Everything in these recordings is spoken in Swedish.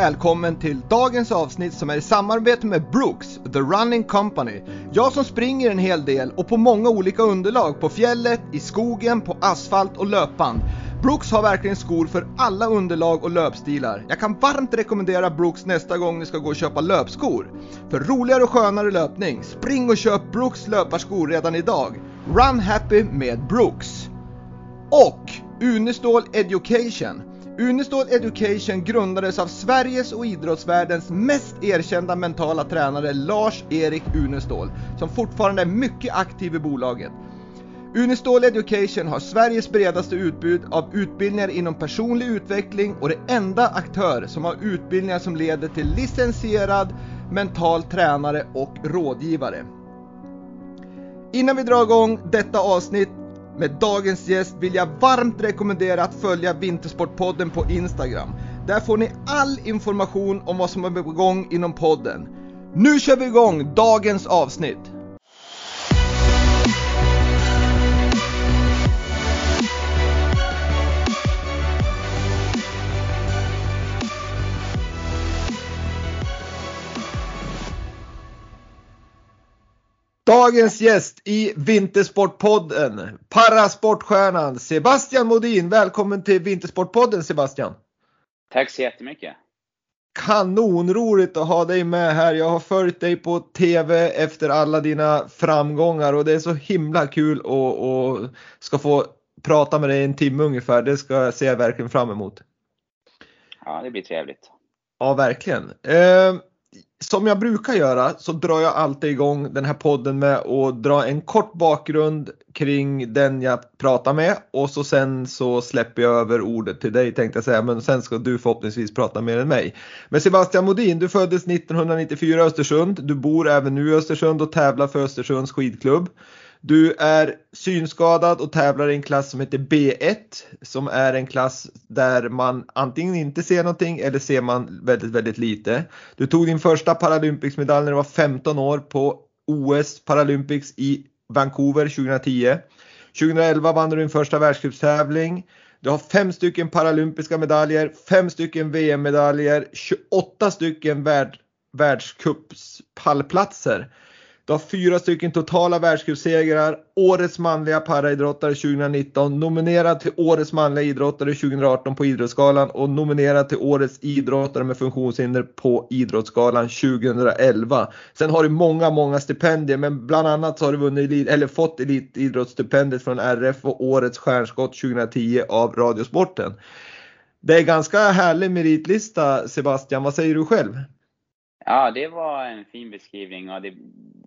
Välkommen till dagens avsnitt som är i samarbete med Brooks, The Running Company. Jag som springer en hel del och på många olika underlag på fjället, i skogen, på asfalt och löpband. Brooks har verkligen skor för alla underlag och löpstilar. Jag kan varmt rekommendera Brooks nästa gång ni ska gå och köpa löpskor. För roligare och skönare löpning, spring och köp Brooks löparskor redan idag. Run happy med Brooks. Och Unestål Education. Unestål Education grundades av Sveriges och idrottsvärldens mest erkända mentala tränare Lars-Erik Unestål, som fortfarande är mycket aktiv i bolaget. Unestål Education har Sveriges bredaste utbud av utbildningar inom personlig utveckling och det enda aktör som har utbildningar som leder till licensierad mental tränare och rådgivare. Innan vi drar igång detta avsnitt med dagens gäst vill jag varmt rekommendera att följa Vintersportpodden på Instagram. Där får ni all information om vad som är på gång inom podden. Nu kör vi igång dagens avsnitt! Dagens gäst i Vintersportpodden, parasportstjärnan Sebastian Modin. Välkommen till Vintersportpodden Sebastian. Tack så jättemycket. Kanonroligt att ha dig med här. Jag har följt dig på TV efter alla dina framgångar och det är så himla kul att och ska få prata med dig en timme ungefär. Det ska jag se verkligen fram emot. Ja, det blir trevligt. Ja, verkligen. Eh, som jag brukar göra så drar jag alltid igång den här podden med att dra en kort bakgrund kring den jag pratar med och så sen så släpper jag över ordet till dig tänkte jag säga men sen ska du förhoppningsvis prata mer än mig. Men Sebastian Modin, du föddes 1994 i Östersund. Du bor även nu i Östersund och tävlar för Östersunds skidklubb. Du är synskadad och tävlar i en klass som heter B1 som är en klass där man antingen inte ser någonting eller ser man väldigt, väldigt lite. Du tog din första Paralympics-medalj när du var 15 år på OS Paralympics i Vancouver 2010. 2011 vann du din första världscupstävling. Du har fem stycken paralympiska medaljer, fem stycken VM-medaljer, 28 stycken värld, världscupspallplatser. Du har fyra stycken totala världscupsegrar, Årets manliga paraidrottare 2019, nominerad till Årets manliga idrottare 2018 på Idrottsgalan och nominerad till Årets idrottare med funktionshinder på Idrottsgalan 2011. Sen har du många, många stipendier men bland annat så har du vunnit, eller fått elitidrottsstipendiet från RF och Årets stjärnskott 2010 av Radiosporten. Det är ganska härlig meritlista Sebastian, vad säger du själv? Ja, det var en fin beskrivning och det,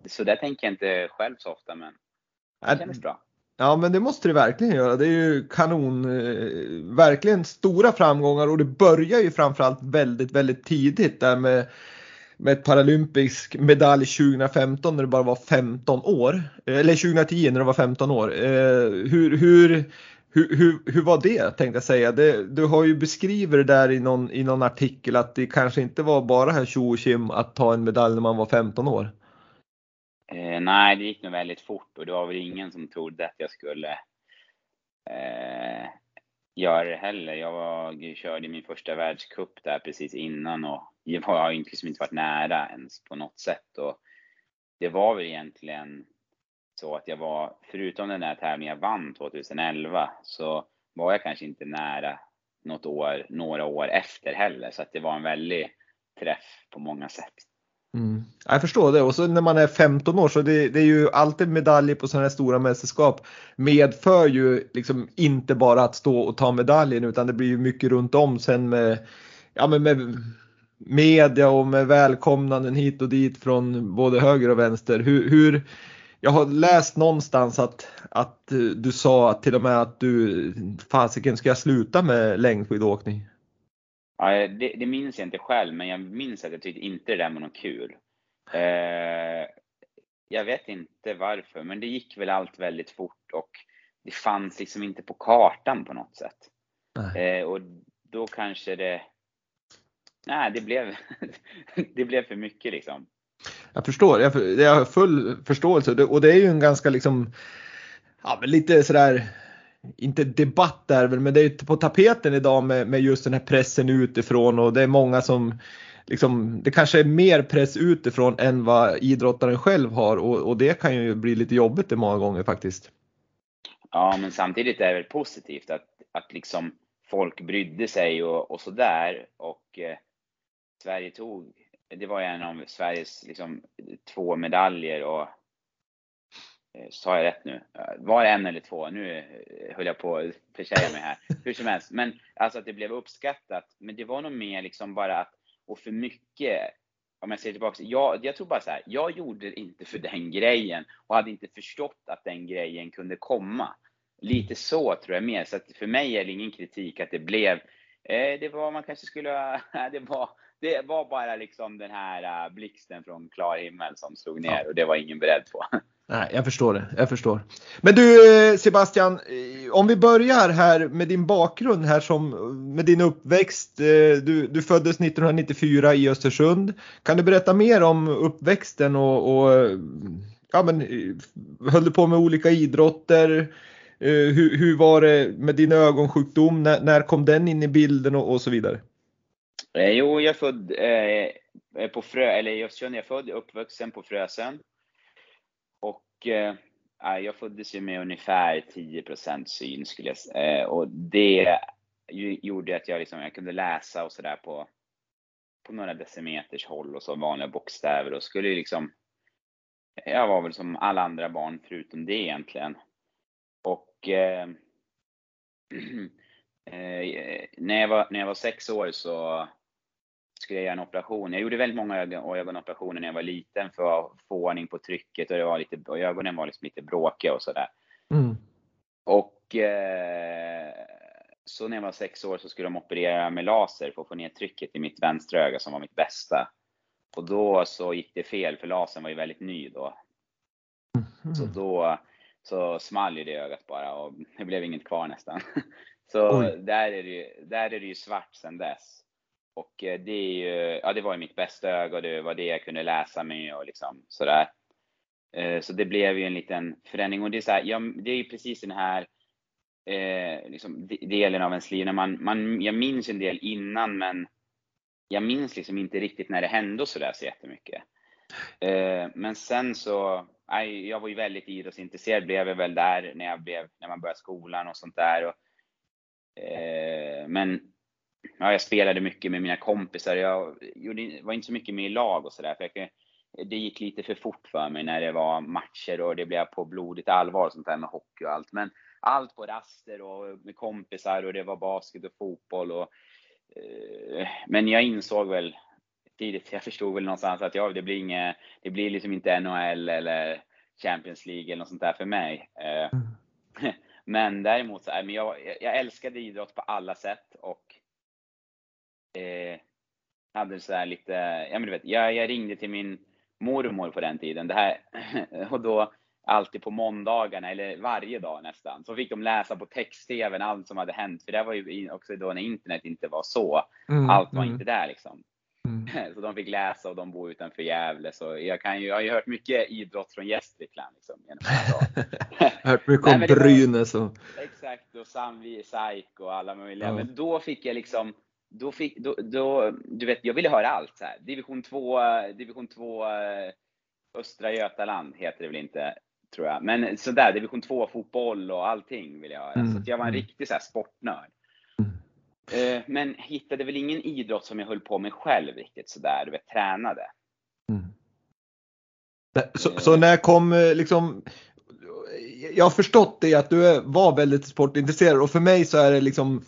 så där tänker jag inte själv så ofta men det kändes bra. Ja men det måste det verkligen göra. Det är ju kanon, eh, verkligen stora framgångar och det börjar ju framförallt väldigt, väldigt tidigt där med, med ett paralympisk medalj 2015 när du bara var 15 år. Eller 2010 när du var 15 år. Eh, hur, hur, hur, hur, hur var det tänkte jag säga? Det, du har ju beskrivit det där i någon, i någon artikel att det kanske inte var bara här tjo och kim att ta en medalj när man var 15 år. Eh, nej, det gick nog väldigt fort och det var väl ingen som trodde att jag skulle eh, göra det heller. Jag var, körde min första världscup där precis innan och jag har liksom inte varit nära ens på något sätt. Och det var väl egentligen så att jag var, förutom den där tävlingen jag vann 2011, så var jag kanske inte nära något år, några år efter heller. Så att det var en väldig träff på många sätt. Mm. Jag förstår det och så när man är 15 år så det, det är ju alltid medaljer på sådana här stora mästerskap medför ju liksom inte bara att stå och ta medaljen utan det blir ju mycket runt om sen med, ja, men med media och med välkomnanden hit och dit från både höger och vänster. Hur, hur, jag har läst någonstans att, att du sa till och med att du, fasiken ska jag sluta med längdskidåkning? Ja, det, det, minns jag inte själv, men jag minns att jag tyckte inte det där var något kul. Eh, jag vet inte varför, men det gick väl allt väldigt fort och det fanns liksom inte på kartan på något sätt. Eh, och då kanske det, nej det blev, det blev för mycket liksom. Jag förstår, jag, jag har full förståelse och det är ju en ganska liksom, ja men lite sådär inte debatt där väl, men det är på tapeten idag med, med just den här pressen utifrån och det är många som liksom, det kanske är mer press utifrån än vad idrottaren själv har och, och det kan ju bli lite jobbigt det många gånger faktiskt. Ja, men samtidigt är det väl positivt att, att liksom folk brydde sig och, och sådär. Och eh, Sverige tog, det var en av Sveriges liksom, två medaljer och eh, Sa jag rätt nu? Var det en eller två? Nu eh, höll jag på att försäga mig här. Hur som helst. Men alltså att det blev uppskattat. Men det var nog mer liksom bara att, och för mycket, om jag ser tillbaka, jag, jag tror bara så här, jag gjorde det inte för den grejen och hade inte förstått att den grejen kunde komma. Lite så tror jag mer. Så att för mig är det ingen kritik att det blev, eh, det var man kanske skulle ha, det var, det var bara liksom den här uh, blixten från klar himmel som slog ner ja. och det var ingen beredd på. Nej, jag förstår det. Jag förstår. Men du Sebastian, eh, om vi börjar här med din bakgrund här som med din uppväxt. Eh, du, du föddes 1994 i Östersund. Kan du berätta mer om uppväxten och, och ja, men, höll du på med olika idrotter? Eh, hur, hur var det med din ögonsjukdom? När, när kom den in i bilden och, och så vidare? Eh, jo, jag är född eh, på Frö, eller jag jag är född uppvuxen på Frösön. Och eh, jag föddes ju med ungefär 10% syn skulle jag säga. Eh, och det gjorde att jag, liksom, jag kunde läsa och sådär på, på några decimeters håll och så vanliga bokstäver och skulle liksom jag var väl som alla andra barn förutom det egentligen. Och eh, eh, när, jag var, när jag var sex år så skulle jag göra en operation. Jag gjorde väldigt många ögonoperationer när jag var liten för att få ordning på trycket och, det var lite, och ögonen var liksom lite bråkiga och sådär. Mm. Och eh, så när jag var sex år så skulle de operera med laser för att få ner trycket i mitt vänstra öga som var mitt bästa. Och då så gick det fel för lasern var ju väldigt ny då. Mm. Så då så small ju det ögat bara och det blev inget kvar nästan. Så där är, det ju, där är det ju svart sedan dess. Och eh, det är ju, ja det var ju mitt bästa öga och det var det jag kunde läsa med och liksom sådär. Eh, så det blev ju en liten förändring och det är så här, ja, det är ju precis den här eh, liksom, delen av ens liv. När man, man, jag minns en del innan men jag minns liksom inte riktigt när det hände och sådär så jättemycket. Eh, men sen så, jag var ju väldigt idrottsintresserad blev jag väl där när jag blev, när man började skolan och sånt där. Och, eh, men ja, jag spelade mycket med mina kompisar. Jag gjorde, var inte så mycket med i lag och sådär. Det gick lite för fort för mig när det var matcher och det blev på blodigt allvar och sånt där med hockey och allt. Men allt på raster och med kompisar och det var basket och fotboll och eh, men jag insåg väl tidigt, jag förstod väl någonstans att ja, det blir inget, det blir liksom inte NHL eller Champions League eller något sånt där för mig. Eh, mm. Men däremot så, men jag, jag älskade idrott på alla sätt och eh, hade så här lite, ja men du vet, jag, jag ringde till min mormor på den tiden. Det här, och då alltid på måndagarna, eller varje dag nästan, så fick de läsa på text-tvn allt som hade hänt. För det var ju också då när internet inte var så. Mm, allt var mm. inte där liksom. Mm. Så de fick läsa och de bor utanför Gävle. Så jag, kan ju, jag har ju hört mycket idrott från Gästrikland. Liksom, hört mycket om Brynäs. Exakt, och Sandvi, SAIK och alla möjliga. Ja. Men då fick jag liksom då fick, då, då, du vet, jag ville höra allt. Så här. Division 2, division 2 eh, Östra Götaland heter det väl inte, tror jag. Men sådär, division 2 fotboll och allting ville jag höra. Mm. Så jag var en mm. riktig så här, sportnörd. Mm. Eh, men hittade väl ingen idrott som jag höll på med själv riktigt sådär, du vet, tränade. Mm. Så, så, när kom eh, liksom jag har förstått det att du var väldigt sportintresserad och för mig så är det liksom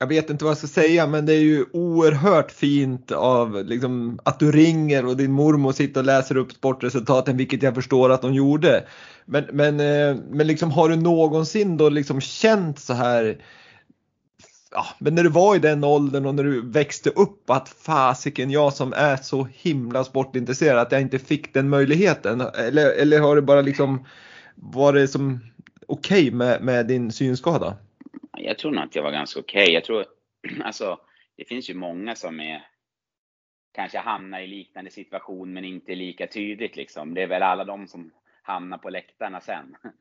jag vet inte vad jag ska säga men det är ju oerhört fint av liksom, att du ringer och din mormor sitter och läser upp sportresultaten vilket jag förstår att de gjorde. Men, men, eh, men liksom, har du någonsin då liksom känt så här ja, men när du var i den åldern och när du växte upp att fasiken jag som är så himla sportintresserad att jag inte fick den möjligheten? Eller, eller har det bara liksom varit som okej okay med, med din synskada? Jag tror nog att jag var ganska okej. Okay. Jag tror, alltså, det finns ju många som är kanske hamnar i liknande situation men inte lika tydligt liksom. Det är väl alla de som hamnar på läktarna sen. Mm.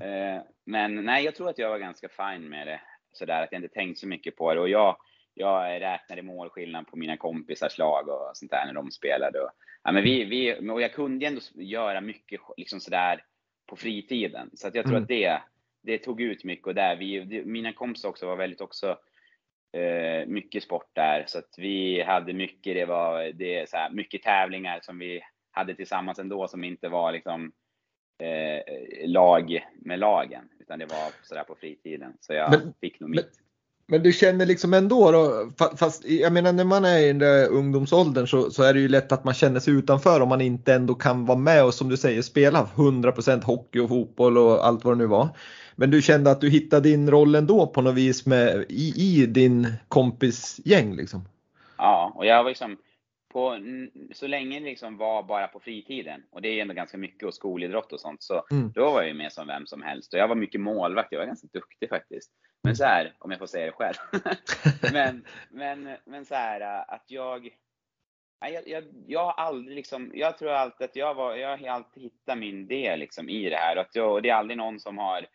Eh, men nej, jag tror att jag var ganska fin med det. Sådär att jag inte tänkt så mycket på det. Och jag, jag räknade målskillnad på mina kompisars lag och sånt där när de spelade. Och, ja, men vi, vi, och jag kunde ändå göra mycket liksom sådär på fritiden. Så att jag tror mm. att det, det tog ut mycket. Och där, vi, det, mina kompisar också var väldigt också eh, mycket sport där. Så att vi hade mycket, det var det, så här, mycket tävlingar som vi hade tillsammans ändå som inte var liksom eh, lag med lagen. Utan det var sådär på fritiden. Så jag men, fick nog mitt. Men du känner liksom ändå då, fast jag menar när man är i den där ungdomsåldern så, så är det ju lätt att man känner sig utanför om man inte ändå kan vara med och som du säger spela 100% hockey och fotboll och allt vad det nu var. Men du kände att du hittade din roll ändå på något vis med, i, i din kompisgäng liksom? Ja, och jag var liksom, på, så länge det liksom var bara på fritiden, och det är ändå ganska mycket och skolidrott och sånt, så mm. då var jag ju med som vem som helst. Och jag var mycket målvakt, jag var ganska duktig faktiskt. Men så här, om jag får säga det själv. men, men, men så här att jag, jag, jag, jag har aldrig liksom, jag tror alltid att jag var, jag har alltid hittat min del liksom i det här. Och, att jag, och det är aldrig någon som har,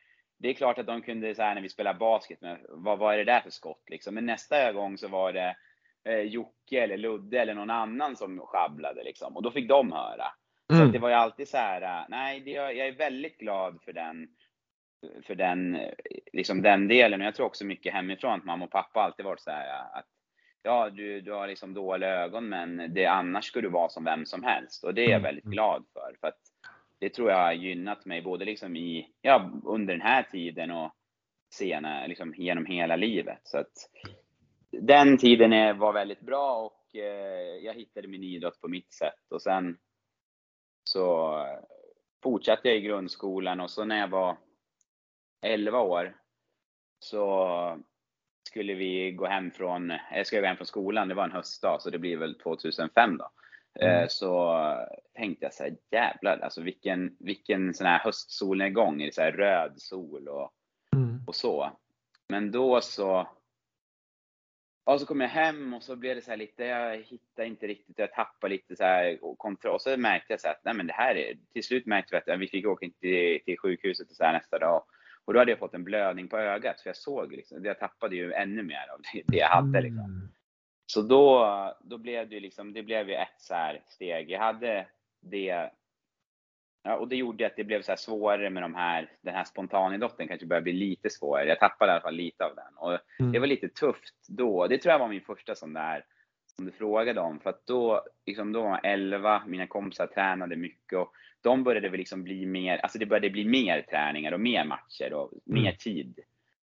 det är klart att de kunde så här när vi spelade basket, men vad, vad är det där för skott liksom? Men nästa gång så var det eh, Jocke eller Ludde eller någon annan som sjabblade liksom. Och då fick de höra. Mm. Så det var ju alltid så här, nej, det, jag är väldigt glad för den, för den, liksom den delen. Och jag tror också mycket hemifrån att mamma och pappa alltid varit så här att ja, du, du har liksom dåliga ögon, men det, annars ska du vara som vem som helst. Och det är jag mm. väldigt glad för. för att det tror jag har gynnat mig både liksom i, ja, under den här tiden och senare, liksom genom hela livet. Så att den tiden är, var väldigt bra och eh, jag hittade min idrott på mitt sätt. Och sen så fortsatte jag i grundskolan och så när jag var 11 år så skulle vi gå hem från, jag skulle gå hem från skolan, det var en höstdag så det blir väl 2005 då. Eh, mm. Så tänkte jag så här, jävlar alltså vilken, vilken sån här höstsolnedgång, i så här röd sol och, mm. och så. Men då så, och så kom jag hem och så blev det så lite, jag hittade inte riktigt, jag tappade lite så här kontroll. Och så märkte jag så här att, nej men det här är, till slut märkte vi att vi fick åka till, till sjukhuset och så här nästa dag. Och då hade jag fått en blödning på ögat, för jag såg liksom, jag tappade ju ännu mer av det jag hade liksom. Mm. Så då, då blev det liksom, det blev ju ett så här steg. Jag hade det, ja, och det gjorde att det blev så svårare med de här, den här spontanidrotten kanske började bli lite svårare. Jag tappade i alla fall lite av den. Och mm. det var lite tufft då. Det tror jag var min första sån där, som du frågade om. För att då, liksom då var jag 11, mina kompisar tränade mycket och de började väl liksom bli mer, alltså det började bli mer träningar och mer matcher och mm. mer tid.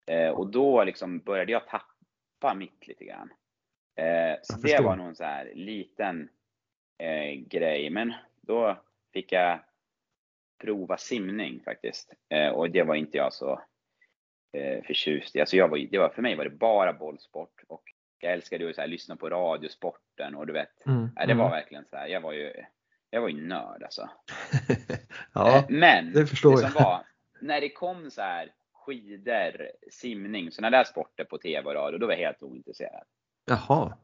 Eh, och då liksom började jag tappa mitt lite grann. Eh, så det var nog en så här liten eh, grej. Men då fick jag prova simning faktiskt. Eh, och det var inte jag så eh, förtjust i. Alltså jag var, det var, för mig var det bara bollsport. Och jag älskade att så här, lyssna på radiosporten och du vet. Mm, det var mm. verkligen så här, jag var ju, jag var ju nörd alltså. ja, eh, Men det förstår det som var, när det kom så här skidor, simning, sådana där sporter på tv och radio, då var jag helt ointresserad. Jaha.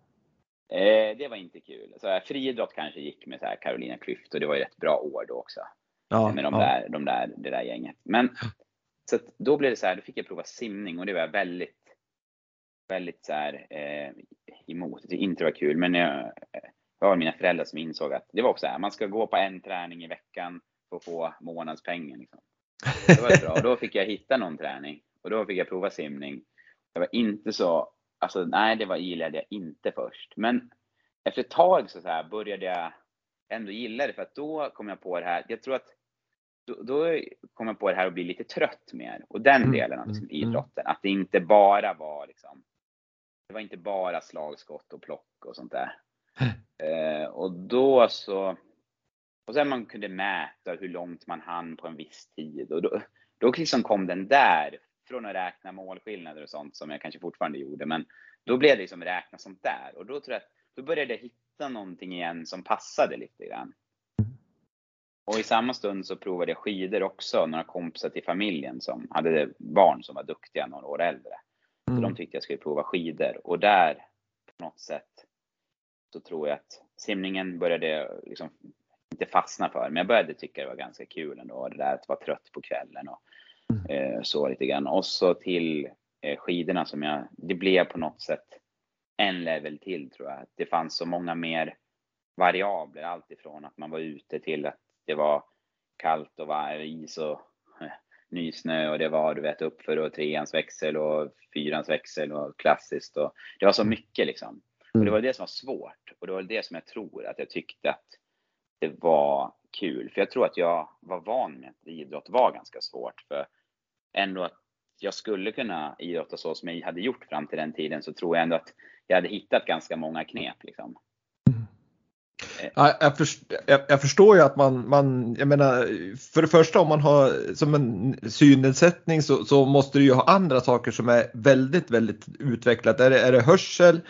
Eh, det var inte kul. Så friidrott kanske gick med så här Carolina Klüft och det var ju ett bra år då också. Ja, med de ja. där, de där, det där gänget. Men så att då blev det så här, då fick jag prova simning och det var jag väldigt, väldigt så här, eh, emot. Det inte var kul, men jag, det var mina föräldrar som insåg att det var också här, man ska gå på en träning i veckan för att få månadspengen. Liksom. Det var bra. Och då fick jag hitta någon träning och då fick jag prova simning. Jag var inte så alltså nej, det var gillade jag inte först. Men efter ett tag så, så här, började jag ändå gilla det för att då kom jag på det här. Jag tror att då, då kom jag på det här och bli lite trött mer. Och den mm, delen av liksom, mm, mm. idrotten. Att det inte bara var liksom, det var inte bara slagskott och plock och sånt där. eh, och då så, och sen man kunde mäta hur långt man hann på en viss tid. Och då, då liksom kom den där från att räkna målskillnader och sånt som jag kanske fortfarande gjorde. Men då blev det liksom räkna sånt där. Och då tror jag att då började jag hitta någonting igen som passade lite grann. Och i samma stund så provade jag skidor också. Några kompisar till familjen som hade barn som var duktiga några år äldre. Så mm. de tyckte jag skulle prova skidor. Och där på något sätt så tror jag att simningen började liksom inte fastna för. Men jag började tycka det var ganska kul ändå. Det där att vara trött på kvällen och. Eh, så lite grann. Och så till eh, skidorna som jag, det blev på något sätt en level till tror jag. Det fanns så många mer variabler. Allt ifrån att man var ute till att det var kallt och var is och eh, nysnö och det var du vet uppför och treans växel och fyrans växel och klassiskt och det var så mycket liksom. Och det mm. var det som var svårt och det var det som jag tror att jag tyckte att det var kul. För jag tror att jag var van med att idrott var ganska svårt. För ändå att jag skulle kunna idrotta så som jag hade gjort fram till den tiden så tror jag ändå att jag hade hittat ganska många knep. Liksom. Ja, jag, förstår, jag, jag, förstår ju att man, man, jag menar, för det första om man har som en synnedsättning så, så måste du ju ha andra saker som är väldigt, väldigt utvecklat. Är det, är det hörsel?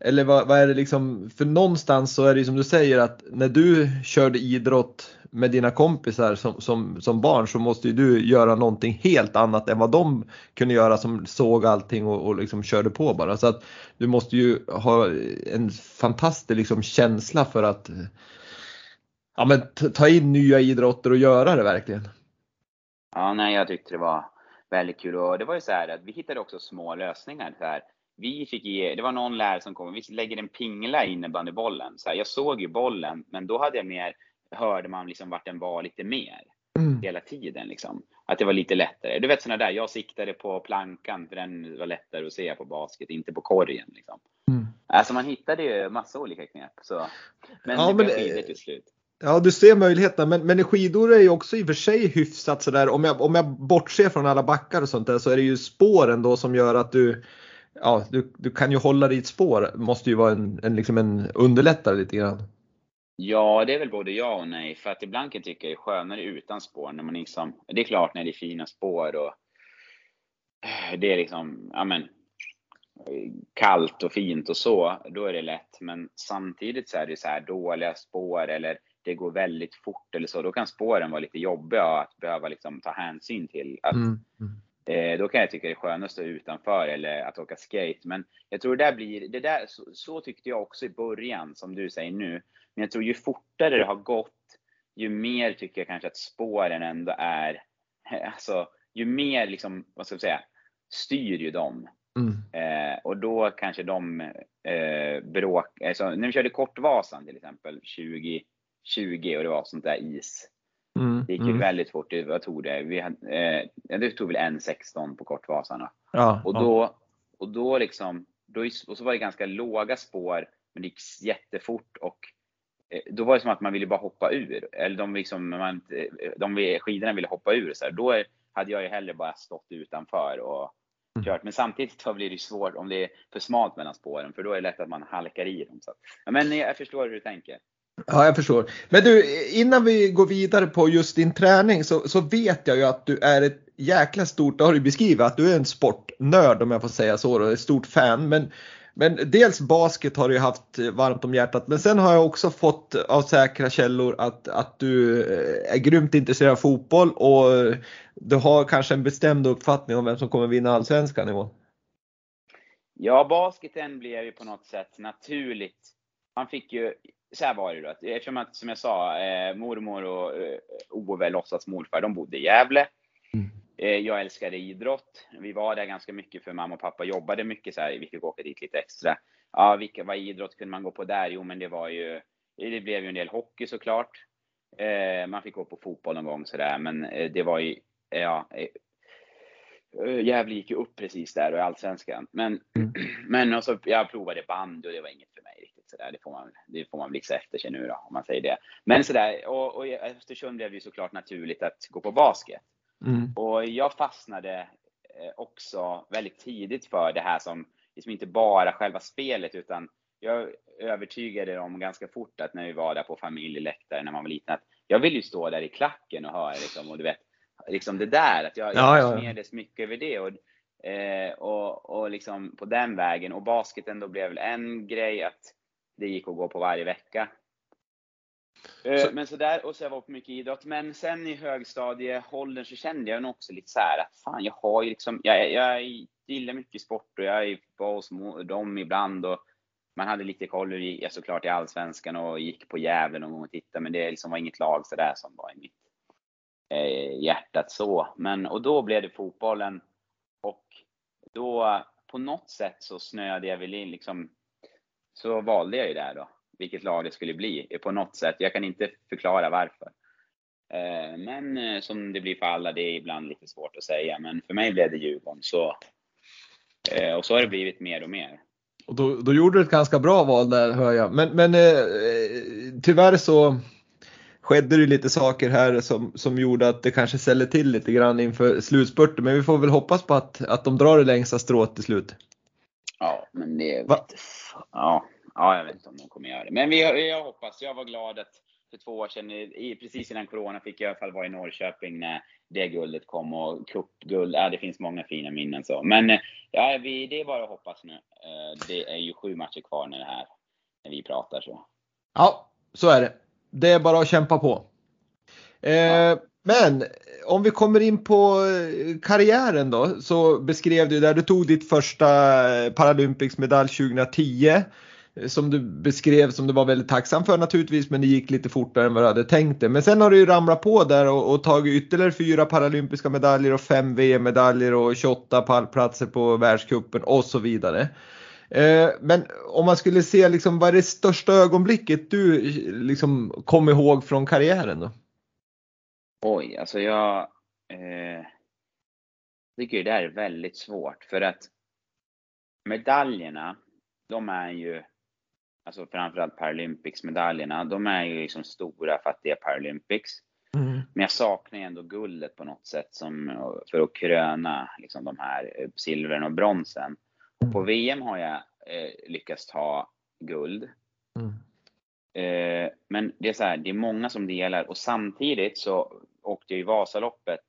Eller vad, vad, är det liksom, för någonstans så är det ju som du säger att när du körde idrott med dina kompisar som, som, som barn så måste ju du göra någonting helt annat än vad de kunde göra som såg allting och, och liksom körde på bara. Så att du måste ju ha en fantastisk liksom känsla för att ja, men ta in nya idrotter och göra det verkligen. Ja, nej, jag tyckte det var väldigt kul och det var ju så här att vi hittade också små lösningar. Så här vi fick ge, det var någon lärare som kom, vi lägger en pingla i innebandybollen. Så här, jag såg ju bollen, men då hade jag mer, hörde man liksom vart den var lite mer. Mm. Hela tiden liksom. Att det var lite lättare. Du vet sådana där, jag siktade på plankan för den var lättare att se på basket, inte på korgen liksom. Mm. Alltså man hittade ju massa olika knep. Så. Men ja, det blev skidor till slut. Ja, du ser möjligheterna, men, men skidor är ju också i och för sig hyfsat sådär. Om jag, om jag bortser från alla backar och sånt där så är det ju spåren då som gör att du ja, du, du kan ju hålla ditt spår, måste ju vara en, en, liksom en underlättare lite grann. Ja, det är väl både ja och nej. För att ibland kan jag tycka det är skönare utan spår. När man liksom, det är klart när det är fina spår och det är liksom, ja men, kallt och fint och så, då är det lätt. Men samtidigt så är det så här dåliga spår eller det går väldigt fort eller så, då kan spåren vara lite jobbiga att behöva liksom ta hänsyn till. Att mm. mm. Eh, då kan jag tycka det är skönast att stå utanför eller att åka skate. Men jag tror det där blir, det där, så, så, tyckte jag också i början, som du säger nu. Men jag tror ju fortare det har gått, ju mer tycker jag kanske att spåren ändå är, alltså ju mer liksom, vad ska jag säga, styr ju dem. Mm. Eh, och då kanske de eh, bråk, alltså, när vi körde Kortvasan till exempel 2020 och det var sånt där is Mm, det gick ju mm. väldigt fort. Vad tog det? Vi hade, eh, det tog väl 1.16 på Kortvasarna. Ja, och, då, ja. och då liksom, då, och så var det ganska låga spår, men det gick jättefort och eh, då var det som att man ville bara hoppa ur. Eller de, liksom, man, de skidorna ville hoppa ur. Så här. Då hade jag ju hellre bara stått utanför och mm. kört. Men samtidigt blir det svårt om det är för smalt mellan spåren, för då är det lätt att man halkar i dem. Så. Men jag förstår hur du tänker. Ja, jag förstår. Men du, innan vi går vidare på just din träning så, så vet jag ju att du är ett jäkla stort, det har du beskrivit, att du är en sportnörd om jag får säga så, och ett stort fan. Men, men dels basket har du ju haft varmt om hjärtat, men sen har jag också fått av säkra källor att, att du eh, är grymt intresserad av fotboll och du har kanske en bestämd uppfattning om vem som kommer vinna allsvenskan i år. Ja, basketen blev ju på något sätt naturligt. Man fick ju så här var det då, eftersom att, som jag sa, eh, mormor och eh, Ove, låtsas morfar, de bodde i Gävle. Mm. Eh, jag älskade idrott. Vi var där ganska mycket för mamma och pappa jobbade mycket så här, vi fick åka dit lite extra. Ja, vilka, vad idrott kunde man gå på där? Jo, men det var ju, det blev ju en del hockey såklart. Eh, man fick gå på fotboll någon gång sådär, men eh, det var ju, ja, eh, Gävle gick ju upp precis där och i Allsvenskan. Men, mm. men och så, jag provade band och det var inget för mig riktigt. Så där. Det, får man, det får man liksom efter sig nu då, om man säger det. Men sådär, och, och Östersund blev ju såklart naturligt att gå på basket. Mm. Och jag fastnade eh, också väldigt tidigt för det här som liksom inte bara själva spelet utan jag övertygade dem ganska fort att när vi var där på familjeläktaren när man var liten att jag vill ju stå där i klacken och höra liksom, och du vet, liksom det där. Att jag, ja, fascinerades ja. mycket över det. Och, eh, och, och liksom på den vägen. Och basketen då blev väl en grej att det gick att gå på varje vecka. Eh, så. Men sådär, och så jag var på mycket idrott. Men sen i högstadieåldern så kände jag nog också lite så här att fan, jag har ju liksom, jag, jag gillar mycket sport och jag på hos dem ibland och man hade lite koll i, såklart i Allsvenskan och gick på Gävle någon gång och tittade, men det liksom var inget lag sådär som var i mitt eh, hjärtat så. Men, och då blev det fotbollen och då på något sätt så snöade jag väl in liksom, så valde jag ju det då, vilket lag det skulle bli på något sätt. Jag kan inte förklara varför. Eh, men eh, som det blir för alla, det är ibland lite svårt att säga. Men för mig blev det Djurgården. Så, eh, och så har det blivit mer och mer. Och då, då gjorde du ett ganska bra val där hör jag. Men, men tyvärr så skedde det lite saker här som, som gjorde att det kanske ställde till lite grann inför slutspurten. Men vi får väl hoppas på att, att de drar det längsta strået till slut. Ja, men det... Va? Ja, ja, jag vet inte om de kommer göra det. Men vi, jag hoppas. Jag var glad att för två år sedan, i, precis innan Corona, fick jag i alla fall vara i Norrköping när det guldet kom och cupguld. Ja, det finns många fina minnen så. Men ja, vi, det är bara att hoppas nu. Eh, det är ju sju matcher kvar när det här, när vi pratar så. Ja, så är det. Det är bara att kämpa på. Eh, ja. Men om vi kommer in på eh, karriären då så beskrev du där du tog ditt första eh, Paralympics medalj 2010 eh, som du beskrev som du var väldigt tacksam för naturligtvis men det gick lite fortare än vad du hade tänkt dig. Men sen har du ju ramlat på där och, och tagit ytterligare fyra paralympiska medaljer och fem VM-medaljer och 28 pallplatser på världskuppen och så vidare. Eh, men om man skulle se liksom vad är det största ögonblicket du liksom kom ihåg från karriären då? Oj, alltså jag eh, tycker det där är väldigt svårt för att medaljerna, de är ju alltså framförallt Paralympics-medaljerna, de är ju liksom stora för att det är Paralympics. Mm. Men jag saknar ju ändå guldet på något sätt som, för att kröna liksom de här eh, silvren och bronsen. Och på mm. VM har jag eh, lyckats ta guld. Mm. Eh, men det är så här, det är många som delar och samtidigt så åkte jag i Vasaloppet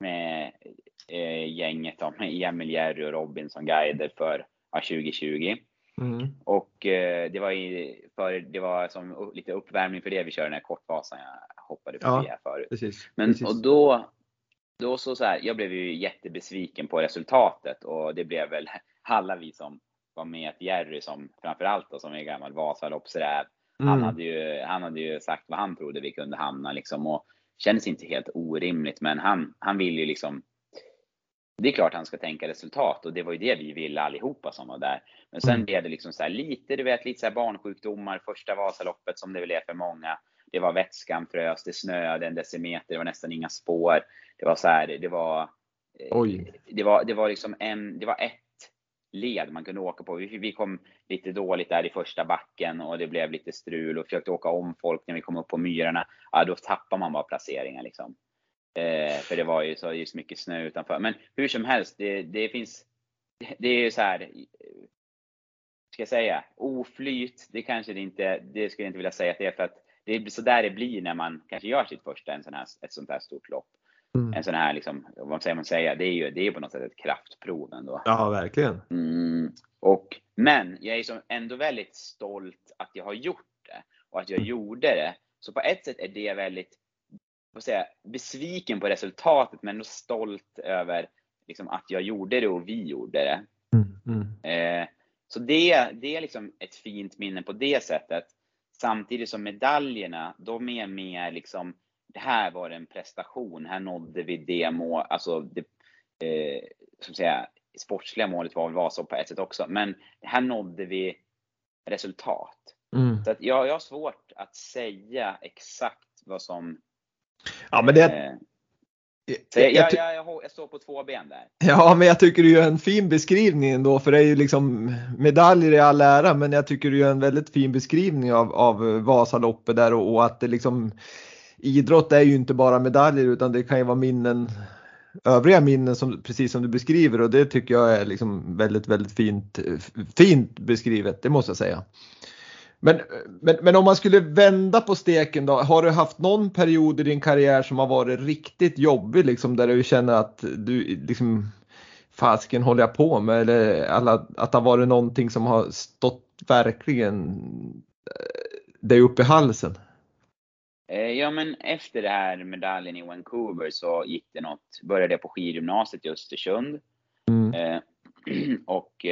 med eh, gänget då, med Emil, Jerry och Robin som guider för ja, 2020. Mm. Och eh, det var, i, för, det var som lite uppvärmning för det vi körde den här kortvasan jag hoppade förbi ja, här förut. Precis, Men, precis. Och då, då så, så här, jag blev ju jättebesviken på resultatet och det blev väl alla vi som var med, att Jerry som framförallt då, som är gammal Vasaloppsräv, mm. han, hade ju, han hade ju sagt vad han trodde vi kunde hamna liksom och kändes inte helt orimligt men han, han vill ju liksom det är klart han ska tänka resultat och det var ju det vi ville allihopa som var där. Men sen mm. blev det liksom så lite, du vet, lite så barnsjukdomar första Vasaloppet som det väl är för många. Det var vätskan frös, det snöade en decimeter, det var nästan inga spår. Det var så här, det var, eh, Oj. det var, det var liksom en, det var ett led man kunde åka på. Vi, vi kom lite dåligt där i första backen och det blev lite strul och försökte åka om folk när vi kom upp på myrarna. Ja, då tappar man bara placeringar liksom. Eh, för det var ju så just mycket snö utanför. Men hur som helst, det, det finns, det är ju så här, ska jag säga, oflyt, det kanske det inte, det skulle jag inte vilja säga att det är för att det är så där det blir när man kanske gör sitt första, en sån här, ett sånt här stort lopp. Mm. En sån här, liksom, vad säger man säga, det är ju det är på något sätt ett kraftprov ändå. Ja, verkligen. Mm, och, men jag är ändå väldigt stolt att jag har gjort det och att jag mm. gjorde det. Så på ett sätt är det väldigt vad säga, besviken på resultatet men ändå stolt över liksom, att jag gjorde det och vi gjorde det. Mm, mm. Eh, så det, det är liksom ett fint minne på det sättet. Samtidigt som medaljerna, de är mer liksom, det här var en prestation, här nådde vi det mål, alltså det, eh, som säga, sportsliga målet var väl Vasa på ett sätt också, men här nådde vi resultat. Mm. Så att jag, jag har svårt att säga exakt vad som Ja, men det... Eh, jag, jag, jag, jag, står på två ben där. Ja, men jag tycker du gör en fin beskrivning ändå, för det är ju liksom medaljer i all ära, men jag tycker du gör en väldigt fin beskrivning av, av Vasaloppet där och, och att det liksom idrott är ju inte bara medaljer utan det kan ju vara minnen övriga minnen som, precis som du beskriver och det tycker jag är liksom väldigt, väldigt fint, fint beskrivet, det måste jag säga. Men, men, men om man skulle vända på steken då, har du haft någon period i din karriär som har varit riktigt jobbig liksom där du känner att du liksom fasken håller jag på med eller att det har varit någonting som har stått verkligen eh, dig upp i halsen? Eh, ja men efter det här medaljen i Vancouver så gick det något, började jag på skidgymnasiet i Östersund. Mm. Eh, och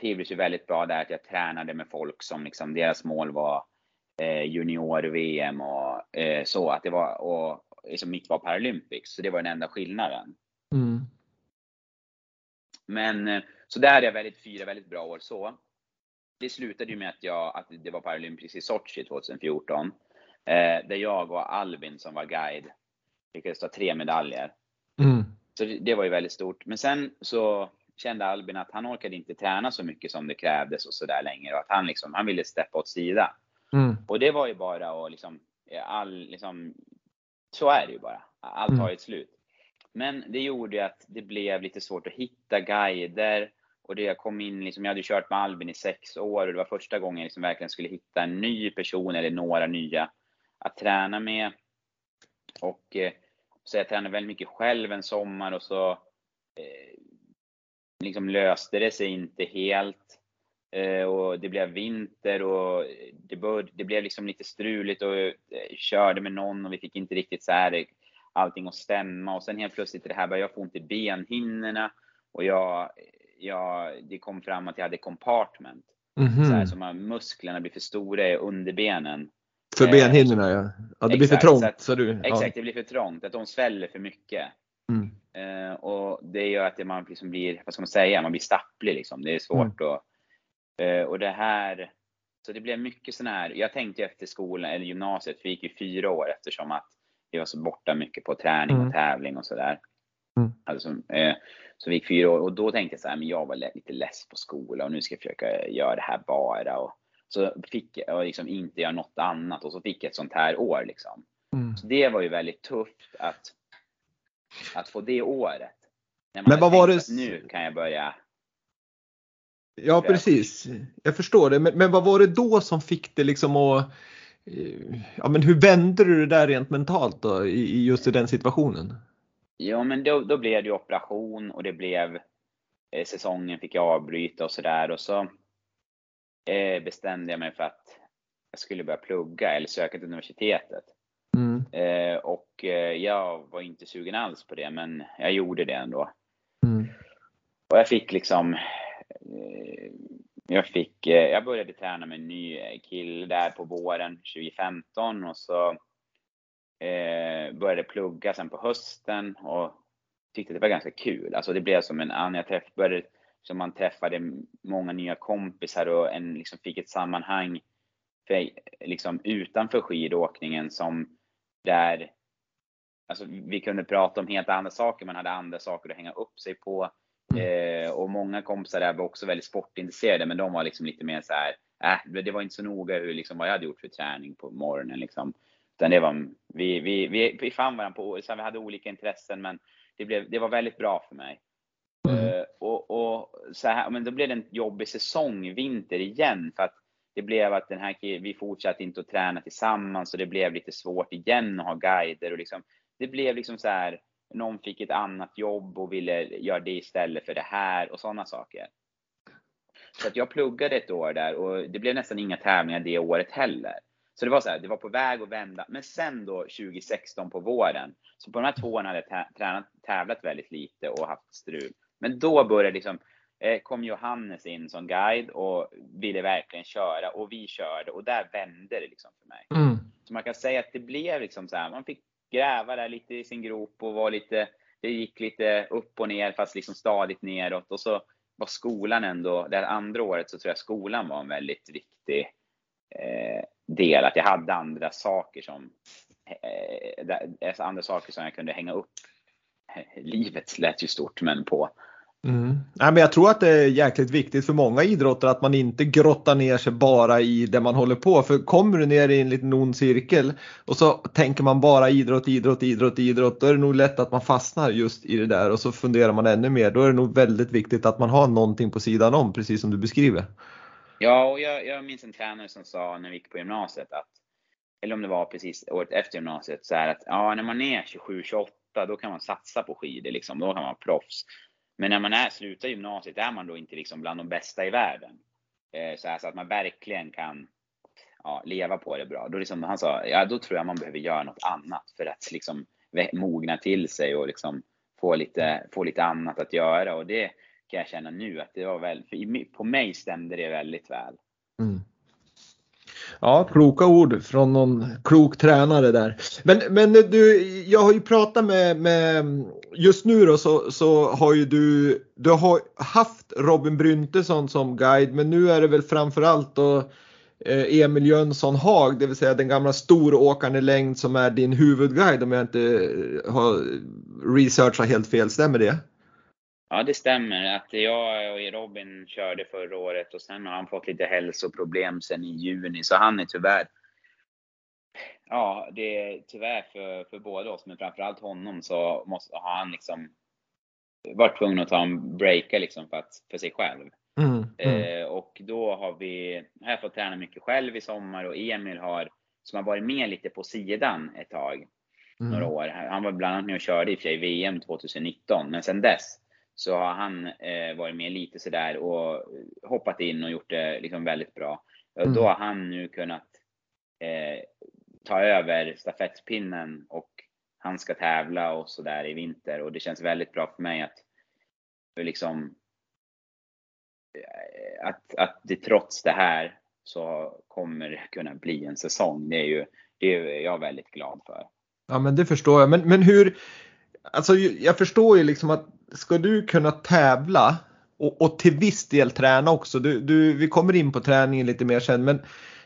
trivdes ju väldigt bra där att jag tränade med folk som liksom, deras mål var eh, junior-VM och eh, så. Att det var, och liksom mitt var Paralympics. Så det var den enda skillnaden. Mm. Men eh, så där hade jag väldigt, fyra väldigt bra år så. Det slutade ju med att, jag, att det var Paralympics i Sochi 2014. Eh, där jag och Albin som var guide lyckades ta tre medaljer. Mm. Så det, det var ju väldigt stort. Men sen så kände Albin att han orkade inte träna så mycket som det krävdes och sådär längre. Och att han liksom, han ville steppa åt sida. Mm. Och det var ju bara att liksom, all, liksom, så är det ju bara. Allt har ju ett slut. Men det gjorde ju att det blev lite svårt att hitta guider. Och det jag kom in, liksom, jag hade kört med Albin i sex år och det var första gången jag liksom verkligen skulle hitta en ny person eller några nya att träna med. Och eh, så jag tränade väldigt mycket själv en sommar och så eh, liksom löste det sig inte helt. Eh, och det blev vinter och det, bör, det blev liksom lite struligt och eh, körde med någon och vi fick inte riktigt så här allting att stämma och sen helt plötsligt det här började jag få ont i benhinnorna och jag, jag, det kom fram att jag hade compartment. Mhm. Så här som att musklerna blir för stora i underbenen. För Eh, benhinnorna ja. ja. Det blir för trångt. så att- Så du, Exakt, det blir för trångt, att de sväller för mycket. Ja. Mm. Eh, och det gör att det man liksom blir, vad ska man säga, man blir stapplig liksom. Det är svårt att... Eh, och det här... Så det blev mycket sån här, jag tänkte efter skolan, eller gymnasiet, vi gick ju fyra år eftersom att vi var så borta mycket på träning och Mm. tävling och sådär. Mm. Alltså, eh, så vi gick fyra år och då tänkte jag så här, men jag var lite less på skolan och nu ska jag försöka göra det här bara. Och så fick jag liksom inte göra något annat och så fick jag ett sånt här år liksom. Mm. Så det var ju väldigt tufft att, att få det året. Men vad var det- Nu kan jag börja. Ja precis. Jag förstår det. Men, men vad var det då som fick det liksom att eh, Ja men hur vände du det där rent mentalt då i, i just i den situationen? Ja, men då, då blev det ju operation och det blev eh, säsongen fick jag avbryta och sådär och så eh, bestämde jag mig för att jag skulle börja plugga eller söka till universitetet. Mm. Eh, och eh, jag var inte sugen alls på det, men jag gjorde det ändå. Mm. Och jag fick liksom, eh, jag fick, eh, jag började träna med en ny kille där på våren 2015 och så eh, började plugga sen på hösten och tyckte det var ganska kul. Alltså det blev som en annan, jag träff, började, som man träffade många nya kompisar och en, liksom fick ett sammanhang för, liksom utanför skidåkningen som där Alltså, vi kunde prata om helt andra saker, man hade andra saker att hänga upp sig på. Eh, och många kompisar där var också väldigt sportintresserade, men de var liksom lite mer så här, äh, det var inte så noga hur, liksom, vad jag hade gjort för träning på morgonen. Liksom. Utan det var, vi, vi, vi, vi fann varandra på, så vi hade olika intressen, men det, blev, det var väldigt bra för mig. Och, så här, men då blev det en jobbig säsong, vinter igen, för att det blev att den här killen, vi fortsatte inte att träna tillsammans och det blev lite svårt igen att ha guider och liksom, det blev liksom så här, någon fick ett annat jobb och ville göra det istället för det här och sådana saker. Så att jag pluggade ett år där och det blev nästan inga tävlingar det året heller. Så det var så här, det var på väg att vända. Men sen då 2016 på våren, så på de här två åren hade jag tränat, tävlat väldigt lite och haft strul. Men då började liksom, eh, kom Johannes in som guide och ville verkligen köra och vi körde och där vände det liksom för mig. Mm. Så man kan säga att det blev liksom så här, man fick gräva där lite i sin grop och var lite, det gick lite upp och ner fast liksom stadigt neråt och så var skolan ändå, det här andra året så tror jag skolan var en väldigt viktig eh, del, att jag hade andra saker som, eh, alltså andra saker som jag kunde hänga upp livet lät ju stort men på. Mm. Nej, men jag tror att det är jäkligt viktigt för många idrotter att man inte grottar ner sig bara i det man håller på. För kommer du ner i en liten ond cirkel och så tänker man bara idrott, idrott, idrott, idrott. Då är det nog lätt att man fastnar just i det där och så funderar man ännu mer. Då är det nog väldigt viktigt att man har någonting på sidan om, precis som du beskriver. Ja, och jag, jag minns en tränare som sa när vi gick på gymnasiet att, eller om det var precis året efter gymnasiet, så här att ja, när man är 27-28 då kan man satsa på skidor liksom, då kan man vara proffs. Men när man är, slutar gymnasiet är man då inte liksom bland de bästa i världen. Eh, så, här, så att man verkligen kan ja, leva på det bra. Då liksom, han sa, ja då tror jag man behöver göra något annat för att liksom mogna till sig och liksom få lite, få lite annat att göra. Och det kan jag känna nu att det var väl, på mig stämde det väldigt väl. Mm. Ja, kloka ord från någon klok tränare där. Men, men du, jag har ju pratat med, med just nu då så, så har ju du, du har haft Robin Bryntesson som guide men nu är det väl framförallt då eh, Emil Jönsson Haag, det vill säga den gamla storåkaren i längd som är din huvudguide om jag inte har researchat helt fel, stämmer det? Ja, det stämmer. Att jag och Robin körde förra året och sen har han fått lite hälsoproblem sen i juni, så han är tyvärr Ja, det är tyvärr för, för båda oss, men framförallt honom så måste, har han liksom varit tvungen att ta en breaka liksom för, att, för sig själv. Mm, mm. Eh, och då har vi, har jag fått träna mycket själv i sommar och Emil har, som har varit med lite på sidan ett tag, mm. några år. Han var bland annat med och körde i VM 2019, men sen dess så har han eh, varit med lite sådär och hoppat in och gjort det liksom väldigt bra. Mm. Då har han nu kunnat eh, ta över stafettpinnen och han ska tävla och sådär i vinter och det känns väldigt bra för mig att liksom eh, att, att det trots det här så kommer det kunna bli en säsong. Det är ju det är jag väldigt glad för. Ja men det förstår jag. Men, men hur, alltså jag förstår ju liksom att ska du kunna tävla och, och till viss del träna också, du, du, vi kommer in på träningen lite mer sen, men,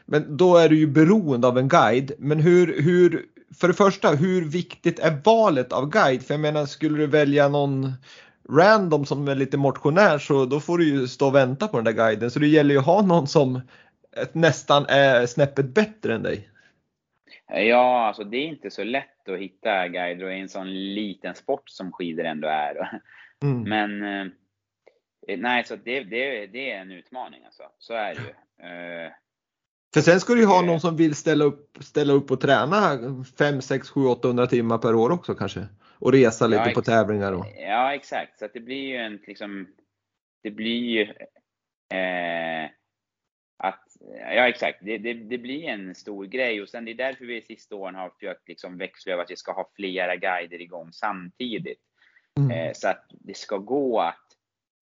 men då är du ju beroende av en guide. Men hur, hur, för det första, hur viktigt är valet av guide? För jag menar, skulle du välja någon random som är lite motionär så då får du ju stå och vänta på den där guiden. Så det gäller ju att ha någon som nästan är snäppet bättre än dig. Ja, alltså det är inte så lätt att hitta guider i en sån liten sport som skidor ändå är. Mm. Men eh, nej, så det, det, det är en utmaning alltså. Så är det ju. Eh, För sen ska du ju ha någon som vill ställa upp, ställa upp och träna 5, 6, 7, 800 timmar per år också kanske. Och resa lite ja, på tävlingar. Och. Ja, exakt. Så det blir ju en liksom, det blir ju eh, att Ja exakt, det, det, det, blir en stor grej och sen det är därför vi sista åren har försökt liksom växla över att vi ska ha flera guider igång samtidigt. Mm. Eh, så att det ska gå att,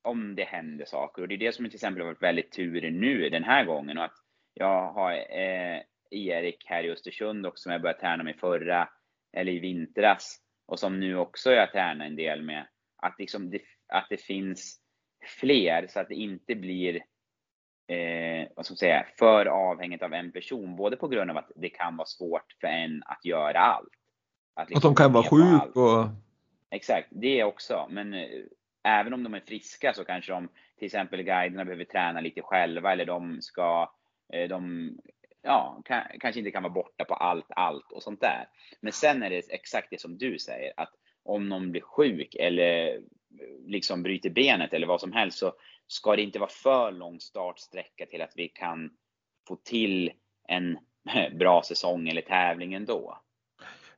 om det händer saker, och det är det som till exempel har varit väldigt tur nu den här gången och att jag har eh, Erik här i Östersund också som jag började träna med förra, eller i vintras, och som nu också jag tränar en del med. Att, liksom det, att det finns fler så att det inte blir eh, vad ska man säga, för avhängigt av en person. Både på grund av att det kan vara svårt för en att göra allt. Att, liksom att de kan vara sjuk och... Exakt, det också. Men eh, även om de är friska så kanske de, till exempel guiderna behöver träna lite själva eller de ska, eh, de ja, kan, kanske inte kan vara borta på allt, allt och sånt där. Men sen är det exakt det som du säger, att om någon blir sjuk eller liksom bryter benet eller vad som helst så ska det inte vara för lång startsträcka till att vi kan få till en bra säsong eller tävling ändå.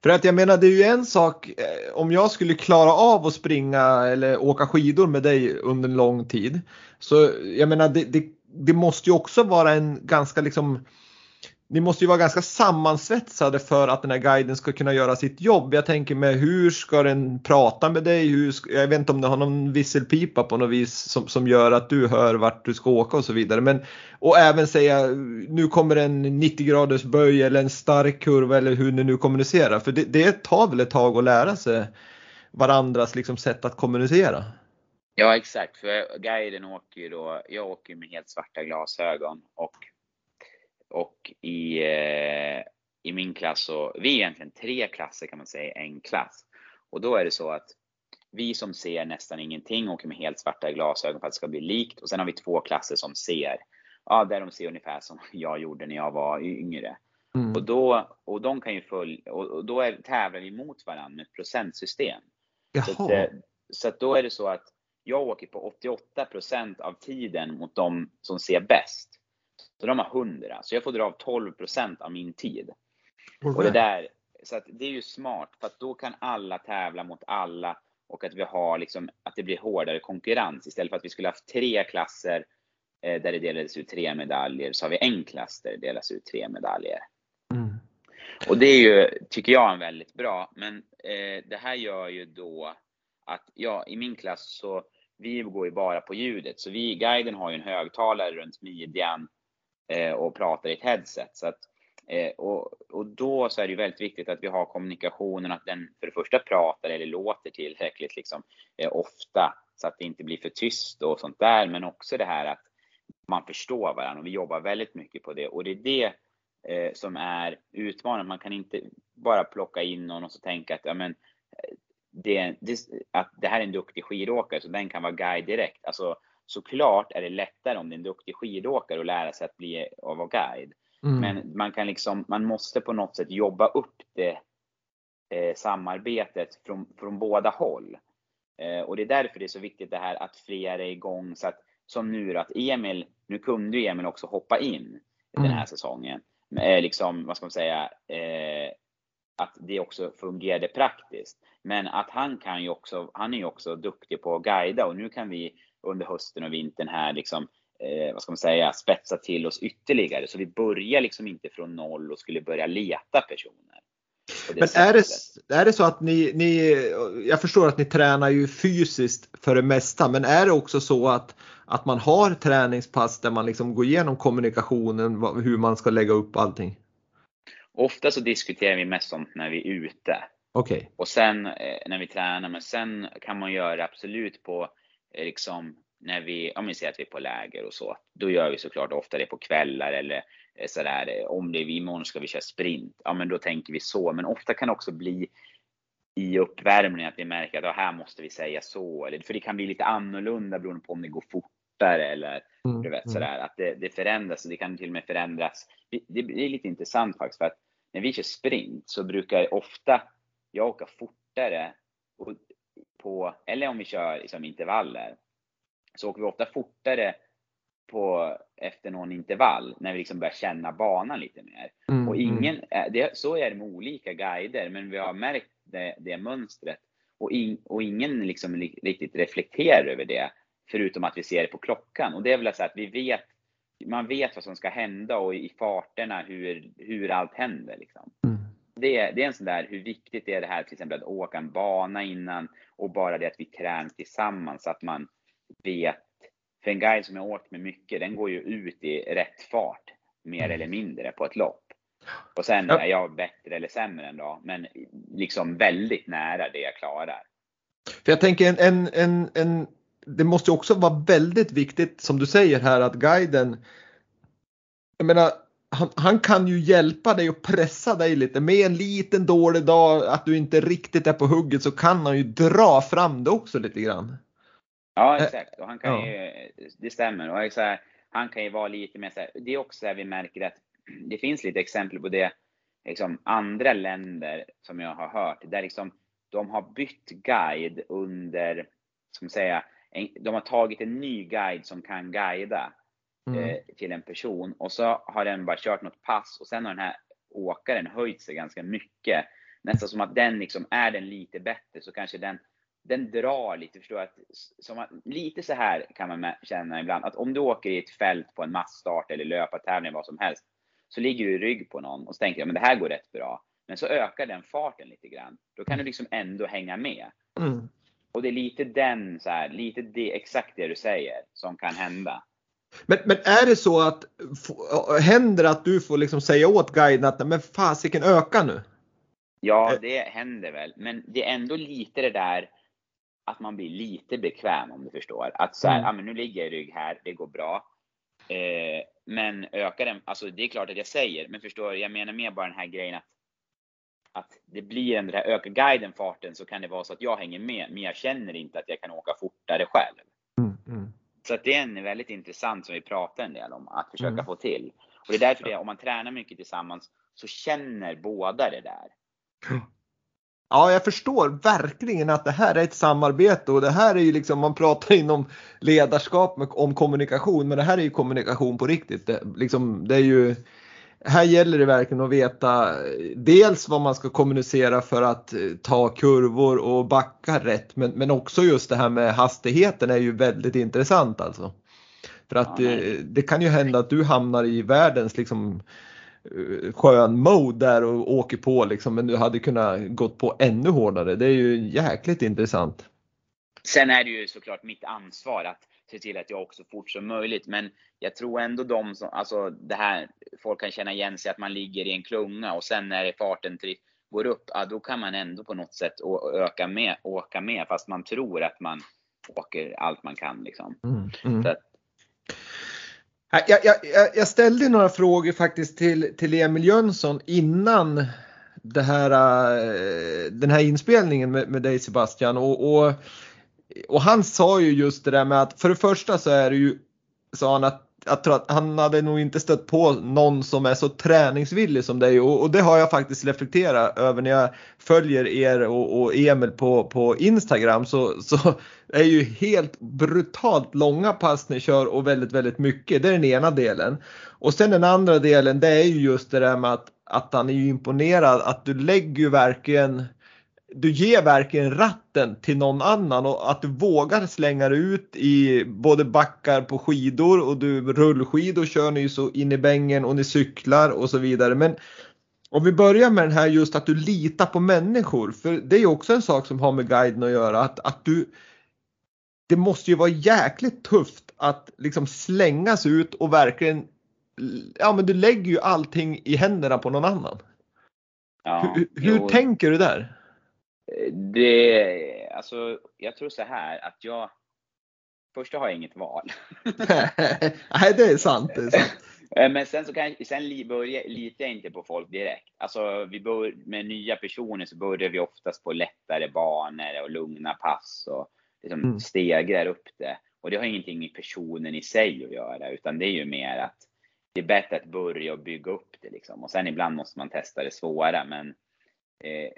För att jag menar det är ju en sak eh, om jag skulle klara av att springa eller åka skidor med dig under en lång tid. Så jag menar det, det, det måste ju också vara en ganska liksom ni måste ju vara ganska sammansvetsade för att den här guiden ska kunna göra sitt jobb. Jag tänker mig hur ska den prata med dig? Hur, jag vet inte om du har någon visselpipa på något vis som, som gör att du hör vart du ska åka och så vidare. Men, och även säga nu kommer en 90 graders böj eller en stark kurva eller hur ni nu kommunicerar. För det, det tar väl ett tag att lära sig varandras liksom, sätt att kommunicera. Ja exakt, för guiden åker ju då, jag åker med helt svarta glasögon och och i, eh, i min klass så, vi är egentligen tre klasser kan man säga, en klass. Och då är det så att vi som ser nästan ingenting åker med helt svarta glasögon för att det ska bli likt. Och sen har vi två klasser som ser, ja där de ser ungefär som jag gjorde när jag var yngre. Mm. Och, då, och de kan ju följa, och, då är, tävlar vi mot varandra med procentsystem. Jaha. Så, att, eh, så att då är det så att jag åker på 88% av tiden mot de som ser bäst. Så de har 100, så jag får dra av 12% av min tid. Okay. Och det där, så att det är ju smart, för att då kan alla tävla mot alla och att vi har liksom, att det blir hårdare konkurrens. Istället för att vi skulle haft tre klasser eh, där det delades ut tre medaljer, så har vi en klass där det delas ut tre medaljer. Mm. Och det är ju, tycker jag, en väldigt bra. Men eh, det här gör ju då att, ja, i min klass så vi går ju bara på ljudet. Så vi, guiden har ju en högtalare runt midjan Eh, och pratar i ett headset. Så att, eh, och, och då så är det ju väldigt viktigt att vi har kommunikationen, att den för det första pratar eller låter tillräckligt liksom, eh, ofta så att det inte blir för tyst och sånt där. Men också det här att man förstår varandra och vi jobbar väldigt mycket på det. Och det är det eh, som är utmanande. Man kan inte bara plocka in någon och så tänka att ja, men, eh, det, det, att det här är en duktig skidåkare så den kan vara guide direkt. Alltså såklart är det lättare om det är en duktig skidåkare att lära sig att bli att vara guide. Mm. Men man kan liksom, man måste på något sätt jobba upp det eh, samarbetet från, från båda håll. Eh, och det är därför det är så viktigt det här att fler är igång så att som nu att Emil, nu kunde ju Emil också hoppa in den här mm. säsongen. Eh, liksom, vad ska man säga, eh, att det också fungerade praktiskt. Men att han kan ju också, han är ju också duktig på att guida och nu kan vi under hösten och vintern här liksom, eh, vad ska man säga, spetsa till oss ytterligare. Så vi börjar liksom inte från noll och skulle börja leta personer. Men är det, är det så att ni, ni, jag förstår att ni tränar ju fysiskt för det mesta, men är det också så att, att man har träningspass där man liksom går igenom kommunikationen, hur man ska lägga upp allting? Ofta så diskuterar vi mest om när vi är ute. Okej. Okay. Och sen eh, när vi tränar, men sen kan man göra absolut på liksom när vi, om vi säger att vi är på läger och så, då gör vi såklart ofta det på kvällar eller eh, sådär, om det är imorgon ska vi köra sprint, ja men då tänker vi så. Men ofta kan det också bli i uppvärmningen att vi märker att ja, här måste vi säga så, eller för det kan bli lite annorlunda beroende på om det går fortare eller mm, du vet mm. sådär, att det, det förändras och det kan till och med förändras. Det, det är lite intressant faktiskt för att när vi kör sprint så brukar ofta jag åka fortare på, eller om vi kör liksom intervaller, så åker vi ofta fortare på, efter någon intervall när vi liksom börjar känna banan lite mer. Mm, och mm. ingen, mm. det, så är det med olika guider, men vi har märkt det, det mönstret. Och, in, och ingen liksom riktigt reflekterar över det, förutom att vi ser det på klockan. Och det är väl så att vi vet, man vet vad som ska hända och i farterna hur, hur allt händer. Liksom. Mm det, är, det är en sån där, hur viktigt är det här till exempel att åka en bana innan och bara det att vi tränar tillsammans så att man vet. För en guide som jag åkt med mycket, den går ju ut i rätt fart mer mm. eller mindre på ett lopp. Och sen är jag bättre eller sämre än då, men liksom väldigt nära det jag klarar. För jag tänker en, en, en, en det måste också vara väldigt viktigt som du säger här att guiden jag menar, han, han, kan ju hjälpa dig och pressa dig lite. Med en liten dålig dag, att du inte riktigt är på hugget, så kan han ju dra fram det också lite grann. Ja, exakt. Och han kan ja. ju, det stämmer. Och så här, han kan ju vara lite mer så här, det är också här vi märker att det finns lite exempel på det, liksom andra länder som jag har hört, där liksom de har bytt guide under, man säga, de har tagit en ny guide som kan guida mm. eh, till en person och så har den bara kört något pass och sen har den här åkaren höjt sig ganska mycket. Nästan som att den liksom, är den lite bättre så kanske den, den drar lite, förstår att, som att, lite så här kan man känna ibland, att om du åker i ett fält på en massstart eller löpartävling, vad som helst, så ligger du i rygg på någon och så tänker jag, men det här går rätt bra. Men så ökar den farten lite grann. Då kan du liksom ändå hänga med. Mm. Och det är lite den, så här, lite det, exakt det du säger, som kan hända. Men, men är det så att händer det att du får liksom säga åt guiden att men fasiken öka nu? Ja, eh. det händer väl. Men det är ändå lite det där att man blir lite bekväm om du förstår. Att så här, mm. ah, men nu ligger jag i rygg här, det går bra. Eh, men ökar den, alltså det är klart att jag säger, men förstår jag menar mer bara den här grejen att att det blir en, ökar guiden farten så kan det vara så att jag hänger med, men jag känner inte att jag kan åka fortare själv. Mm, mm. Så att det är en väldigt intressant som vi pratar en del om, att försöka mm. få till. Och det är därför det, om man tränar mycket tillsammans så känner båda det där. Ja, jag förstår verkligen att det här är ett samarbete och det här är ju liksom, man pratar inom ledarskap om kommunikation, men det här är ju kommunikation på riktigt. Det, liksom, det är ju här gäller det verkligen att veta dels vad man ska kommunicera för att eh, ta kurvor och backa rätt men, men också just det här med hastigheten är ju väldigt intressant alltså. För att det, det, kan ju hända att du hamnar i världens liksom eh, skön mode där och åker på liksom men du hade kunnat gått på ännu hårdare. Det är ju jäkligt intressant. Sen är det ju såklart mitt ansvar att se till att jag också fort som möjligt. Men jag tror ändå de som, alltså det här, folk kan känna igen sig att man ligger i en klunga och sen när farten går upp, ja, då kan man ändå på något sätt öka med, åka med fast man tror att man åker allt man kan liksom. Mm, mm. Att, jag, jag, jag, ställde några frågor faktiskt till, till Emil Jönsson innan det här, eh, den här inspelningen med, med dig Sebastian och, och, och, han sa ju just det där med att för det första så är det ju, sa han att jag tror att han hade nog inte stött på någon som är så träningsvillig som dig och, och det har jag faktiskt reflekterat över när jag följer er och, och Emil på, på Instagram så, så är ju helt brutalt långa pass ni kör och väldigt, väldigt mycket. Det är den ena delen. Och sen den andra delen det är ju just det där med att, att han är ju imponerad att du lägger ju verkligen du ger verkligen ratten till någon annan och att du vågar slänga dig ut i både backar på skidor och du rullskidor kör ni ju så in i bängen och ni cyklar och så vidare. Men om vi börjar med den här just att du litar på människor, för det är också en sak som har med guiden att göra. Att, att du, det måste ju vara jäkligt tufft att liksom slängas ut och verkligen, ja men du lägger ju allting i händerna på någon annan. Ja, hur, hur tänker du där? Det, alltså, jag tror så här att jag, först har jag inget val. Nej, det är sant. Det är sant. Eh, men sen så kan jag, sen börja, litar jag inte på folk direkt. Alltså vi bör, med nya personer så börjar vi oftast på lättare banor och lugna pass och liksom mm. stegrar upp det. Och det har ingenting med personen i sig att göra, utan det är ju mer att det är bättre att börja och bygga upp det liksom. Och sen ibland måste man testa det svåra, men eh,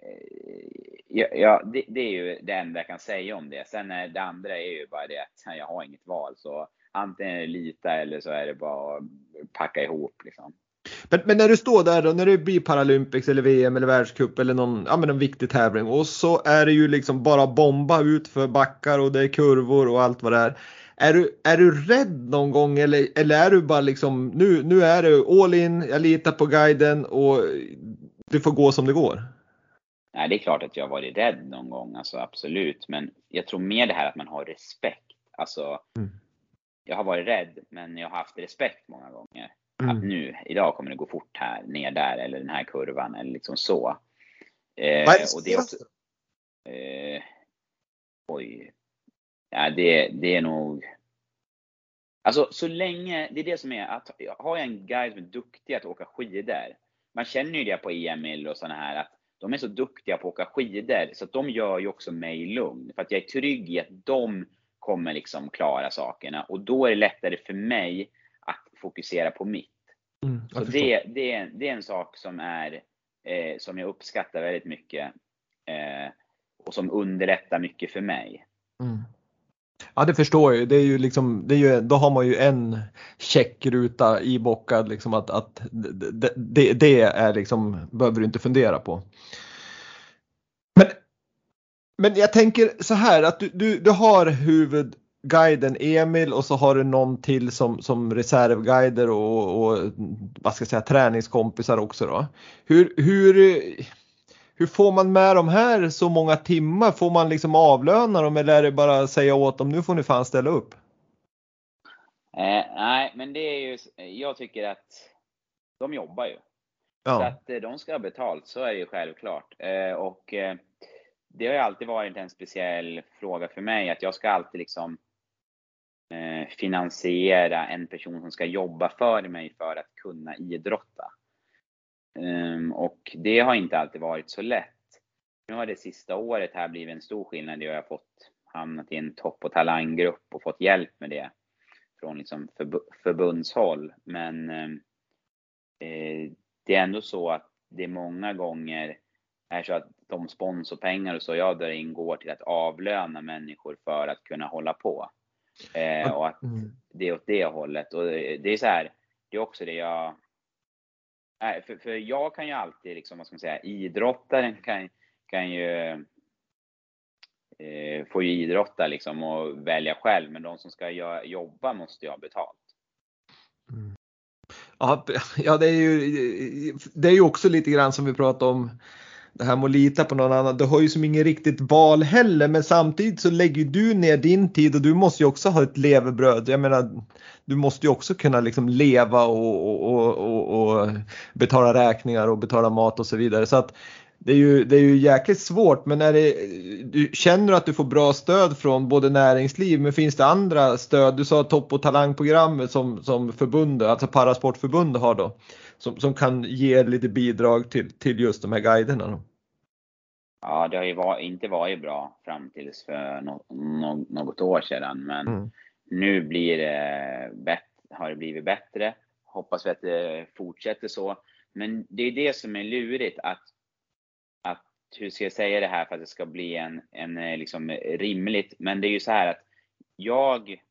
ja, det, det, är ju det enda jag kan säga om det. Sen är det andra är ju bara det att jag har inget val. Så antingen är det lita eller så är det bara att packa ihop liksom. Men, men, när du står där då, när det blir Paralympics eller VM eller världscup eller någon, ja, men en viktig tävling och så är det ju liksom bara bomba ut för backar och det är kurvor och allt vad det är. Är du, är du rädd någon gång eller, eller är du bara liksom nu, nu är det all in, jag litar på guiden och det får gå som det går? Nej, det är klart att jag har varit rädd någon gång, alltså absolut. Men jag tror mer det här att man har respekt. Alltså, mm. jag har varit rädd, men jag har haft respekt många gånger. Mm. Att nu, idag kommer det gå fort här, ner där, eller den här kurvan, eller liksom så. Eh, Vad är det och det är också, eh, Oj. Ja, det, det är nog... Alltså så länge, det är det som är, att har jag en guide som är duktig att åka skidor. Man känner ju det på EML och sådana här att de är så duktiga på att åka skidor så att de gör ju också mig lugn. För att jag är trygg i att de kommer liksom klara sakerna och då är det lättare för mig att fokusera på mitt. Mm, så det, det, är, det är en sak som är eh, som jag uppskattar väldigt mycket eh, och som underlättar mycket för mig. Mm. Ja det förstår jag det är ju liksom, det är ju, då har man ju en checkruta ibockad liksom att, att det, det, det, är liksom, behöver du inte fundera på. Men, men jag tänker så här att du, du, du har huvudguiden Emil och så har du någon till som, som reservguider och, och vad ska jag säga träningskompisar också då. Hur, hur hur får man med de här så många timmar? Får man liksom avlöna dem eller är det bara att säga åt dem nu får ni fan ställa upp? Eh, nej, men det är ju, jag tycker att de jobbar ju. Ja. Så att eh, de ska ha betalt, så är det ju självklart. Eh, och eh, det har ju alltid varit en speciell fråga för mig att jag ska alltid liksom eh, finansiera en person som ska jobba för mig för att kunna idrotta. Um, och det har inte alltid varit så lätt. Nu har det sista året här blivit en stor skillnad. Jag har fått hamnat i en topp och talanggrupp och fått hjälp med det från liksom förb förbundshåll. Men um, eh, det är ändå så att det många gånger är så att de sponsorpengar och så jag drar in går till att avlöna människor för att kunna hålla på. Eh, och att mm. det är åt det hållet. Och det är så här, det är också det jag Nej, för, för jag kan ju alltid, liksom, vad ska man säga, idrottaren kan, kan ju eh, får ju idrotta liksom och välja själv, men de som ska jobba måste ju ha betalt. Mm. Ja, ja, det är ju det är ju också lite grann som vi pratade om det här med att lita på någon annan. Du har ju som ingen riktigt val heller men samtidigt så lägger du ner din tid och du måste ju också ha ett levebröd. Jag menar du måste ju också kunna liksom leva och, och, och, och betala räkningar och betala mat och så vidare. Så att det är ju, det är ju jäkligt svårt men är det, du känner att du får bra stöd från både näringsliv men finns det andra stöd? Du sa topp och talangprogrammet som, som förbundet, alltså Parasportförbundet har då som, som kan ge lite bidrag till, till just de här guiderna? Då? Ja, det har ju var, inte varit bra fram tills för no, no, något år sedan, men mm. nu blir det bättre, har det blivit bättre. Hoppas vi att det fortsätter så. Men det är det som är lurigt att, att hur ska jag säga det här för att det ska bli en, en liksom rimligt, men det är ju så här att jag,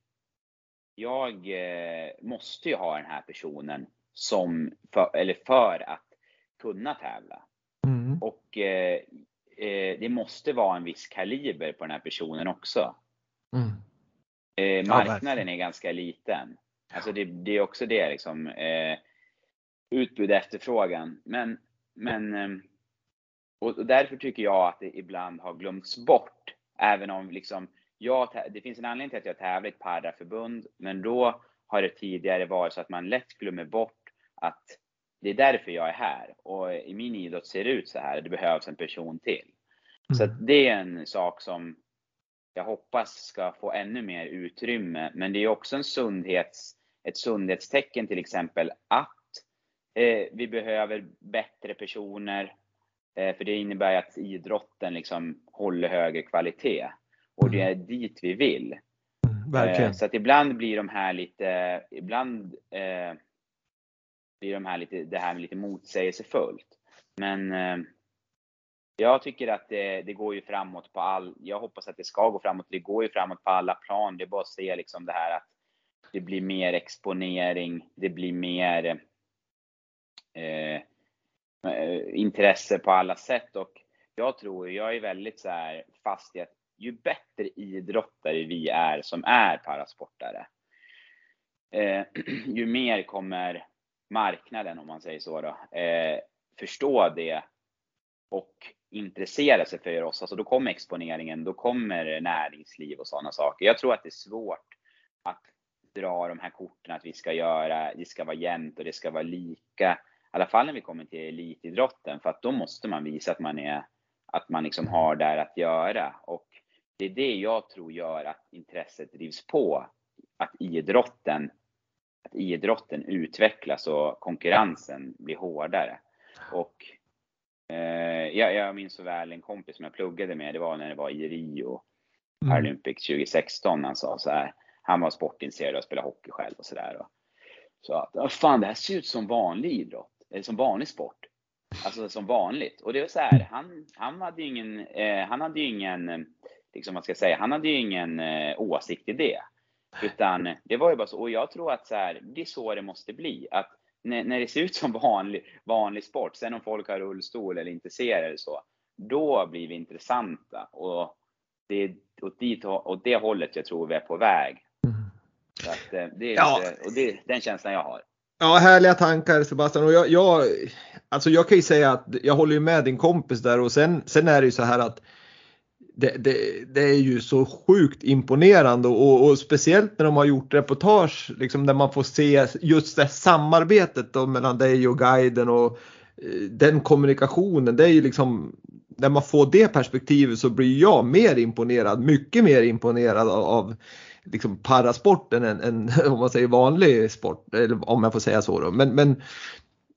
jag eh, måste ju ha den här personen som, för, eller för att kunna tävla. Mm. Och eh, eh, det måste vara en viss kaliber på den här personen också. Mm. Eh, marknaden ja, är ganska liten. Alltså det, det, är också det liksom. Eh, utbud efterfrågan. Men, men eh, och, därför tycker jag att det ibland har glömts bort. Även om liksom jag, det finns en anledning till att jag tävlar i ett paraförbund, men då har det tidigare varit så att man lätt glömmer bort att det är därför jag är här och i min idrott ser det ut så här. Det behövs en person till. Så mm. det är en sak som jag hoppas ska få ännu mer utrymme. Men det är också en sundhets, ett sundhetstecken till exempel att eh, vi behöver bättre personer. Eh, för det innebär att idrotten liksom håller högre kvalitet. Och det mm. är dit vi vill. Mm, verkligen. Eh, så att ibland blir de här lite, ibland eh, blir de här lite, det här lite motsägelsefullt. Men eh, jag tycker att det, det, går ju framåt på all, jag hoppas att det ska gå framåt, det går ju framåt på alla plan. Det är bara att se liksom det här att det blir mer exponering, det blir mer eh, intresse på alla sätt och jag tror, jag är väldigt så här fast i att ju bättre idrottare vi är som är parasportare, eh, ju mer kommer marknaden, om man säger så då, eh, förstå det och intressera sig för oss. Alltså då kommer exponeringen, då kommer näringsliv och sådana saker. Jag tror att det är svårt att dra de här korten att vi ska göra, det ska vara jämnt och det ska vara lika. I alla fall när vi kommer till elitidrotten, för att då måste man visa att man är, att man liksom har där att göra. Och det är det jag tror gör att intresset drivs på. Att idrotten att idrotten utvecklas och konkurrensen blir hårdare. Och eh, jag, jag minns så väl en kompis som jag pluggade med, det var när det var i Rio mm. Paralympics 2016. Han sa så här, han var sportintresserad och spelade hockey själv och sådär. Så att, fan det här ser ut som vanlig idrott, eller som vanlig sport. Alltså som vanligt. Och det var så här, han, han hade ju ingen, eh, han hade ju ingen, liksom vad ska jag säga, han hade ju ingen eh, åsikt i det. Utan det var ju bara så. Och jag tror att så här, det är så det måste bli. Att när, när det ser ut som vanlig, vanlig sport, sen om folk har rullstol eller inte ser det så, då blir vi intressanta. Och det är åt, dit, åt det hållet jag tror vi är på väg. Så att, eh, det är ja. och det den känslan jag har. Ja, härliga tankar Sebastian. Och jag, jag, alltså jag kan ju säga att jag håller med din kompis där och sen, sen är det ju så här att det, det, det, är ju så sjukt imponerande och, och, speciellt när de har gjort reportage liksom där man får se just det samarbetet då mellan dig och guiden och eh, den kommunikationen. Det är ju liksom när man får det perspektivet så blir jag mer imponerad, mycket mer imponerad av, av liksom parasporten än, än om man säger vanlig sport, eller om jag får säga så då. Men, men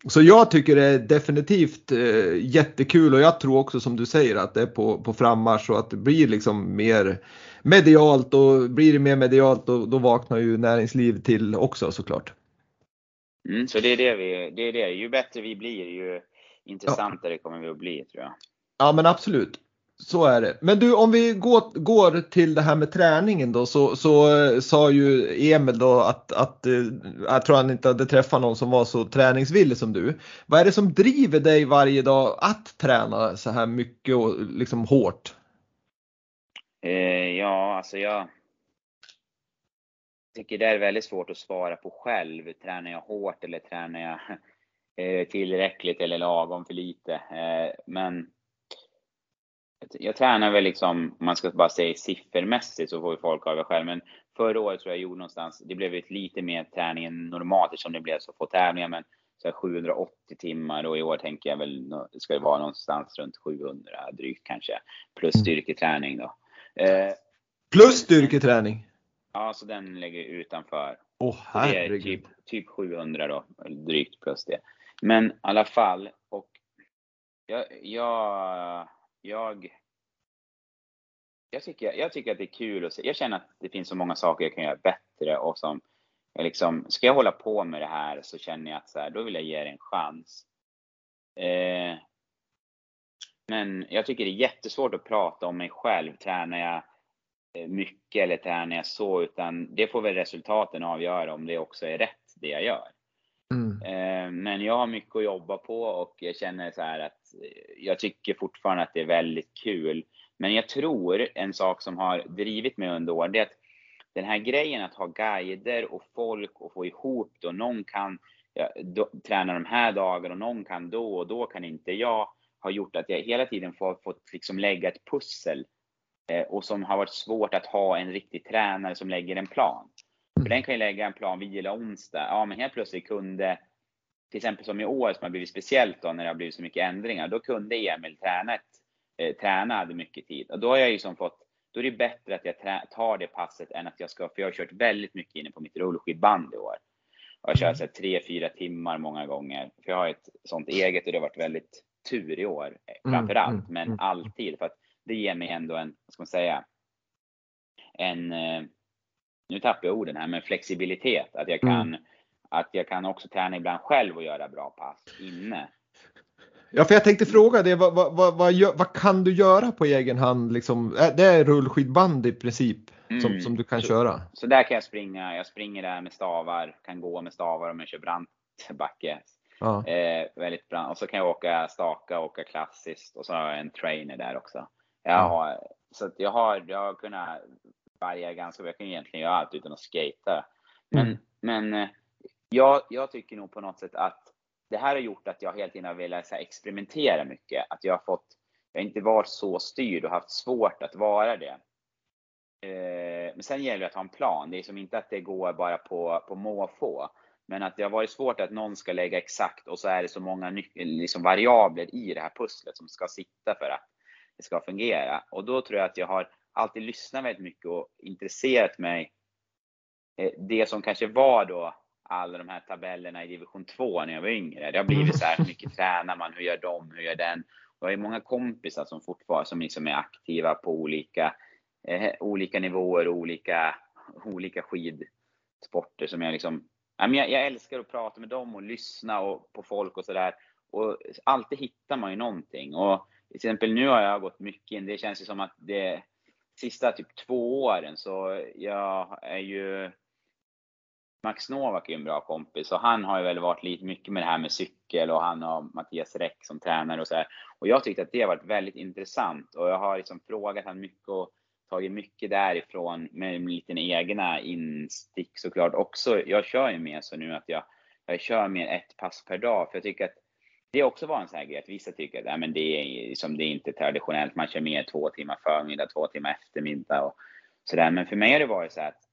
så jag tycker det är definitivt eh, jättekul och jag tror också som du säger att det är på, på frammarsch och att det blir liksom mer medialt och blir det mer medialt då, då vaknar ju näringsliv till också såklart. Mm, så det är det vi, det är det. Ju bättre vi blir ju intressantare ja. kommer vi att bli tror jag. Ja men absolut. Så är det. Men du om vi går, går till det här med träningen då så, så eh, sa ju Emil då att, att eh, jag tror han inte hade träffat någon som var så träningsvillig som du. Vad är det som driver dig varje dag att träna så här mycket och liksom hårt? Eh, ja, alltså jag tycker det är väldigt svårt att svara på själv. Tränar jag hårt eller tränar jag eh, tillräckligt eller lagom för lite? Eh, men jag tränar väl liksom, om man ska bara säga siffermässigt så får ju folk avgöra själv. Men förra året tror jag jag gjorde någonstans, det blev lite mer träning än normalt eftersom det blev så få tävlingar. Men så 780 timmar och i år tänker jag väl, ska det vara någonstans runt 700 drygt kanske. Plus mm. styrketräning då. Eh, Plus styrketräning? Ja, så den ligger utanför. Åh oh, herregud. Det är typ, typ 700 då, drygt plus det. Men i alla fall, och jag, jag, jag, jag, tycker, jag tycker att det är kul att se. Jag känner att det finns så många saker jag kan göra bättre och som jag liksom, ska jag hålla på med det här så känner jag att så här, då vill jag ge det en chans. Eh, men jag tycker det är jättesvårt att prata om mig själv. Tränar jag eh, mycket eller tränar jag så? Utan det får väl resultaten avgöra om det också är rätt det jag gör. Mm. Eh, men jag har mycket att jobba på och jag känner så här att jag tycker fortfarande att det är väldigt kul. Men jag tror en sak som har drivit mig under året, det är att den här grejen att ha guider och folk och få ihop det och någon kan ja, då, träna de här dagarna och någon kan då och då kan inte jag, har gjort att jag hela tiden fått, fått liksom lägga ett pussel eh, och som har varit svårt att ha en riktig tränare som lägger en plan. För den kan ju lägga en plan vila onsdag. Ja, men helt plötsligt kunde, till exempel som i år som har blivit speciellt då när det har blivit så mycket ändringar, då kunde Emil träna, ett, eh, träna hade mycket tid. Och då har jag ju som fått då är det bättre att jag tar det passet än att jag ska, för jag har kört väldigt mycket inne på mitt rullskidband i år. Och jag kör så tre, fyra timmar många gånger. För jag har ett sånt eget och det har varit väldigt tur i år mm, framförallt, mm, men mm. alltid. För att det ger mig ändå en, vad ska man säga, en, eh, nu tappar jag orden här, men flexibilitet. Att jag kan, mm. Att jag kan också träna ibland själv och göra bra pass inne. Ja, för jag tänkte fråga det, vad, vad, vad, vad, kan du göra på egen hand? Liksom, det är rullskidband i princip mm. som, som du kan så, köra? Så där kan jag springa. Jag springer där med stavar, kan gå med stavar om jag kör brant backe. Ja. Eh, väldigt brant. Och så kan jag åka staka, åka klassiskt och så har jag en trainer där också. Jag har, Så jag har, jag har kunnat varje ganska, jag kan egentligen göra allt utan att skata. Men, mm. men eh, jag, jag tycker nog på något sätt att det här har gjort att jag hela tiden har velat så här, experimentera mycket. Att jag har fått, jag har inte varit så styrd och haft svårt att vara det. Eh, men sen gäller det att ha en plan. Det är som inte att det går bara på, på måfå. Men att det har varit svårt att någon ska lägga exakt och så är det så många liksom variabler i det här pusslet som ska sitta för att det ska fungera. Och då tror jag att jag har alltid lyssnat väldigt mycket och intresserat mig. Eh, det som kanske var då alla de här tabellerna i division 2 när jag var yngre. Det har blivit så här, hur mycket tränar man, hur gör de, hur gör den? Och jag har många kompisar som fortfarande som liksom är aktiva på olika, eh, olika nivåer och olika, olika skidsporter som jag liksom, jag, jag älskar att prata med dem och lyssna och, på folk och sådär. Och alltid hittar man ju någonting. Och till exempel nu har jag gått mycket in, det känns ju som att det sista typ två åren så jag är ju Max Novak är en bra kompis och han har ju väl varit lite mycket med det här med cykel och han har Mattias Räck som tränare och så här. Och jag tyckte att det har varit väldigt intressant och jag har liksom frågat han mycket och tagit mycket därifrån med lite egna instick såklart också. Jag kör ju mer så nu att jag, jag kör mer ett pass per dag för jag tycker att det också var en sån här grej att vissa tycker att nej men det, är, liksom, det är inte traditionellt, man kör mer två timmar förmiddag, två timmar eftermiddag och sådär. Men för mig har det varit så att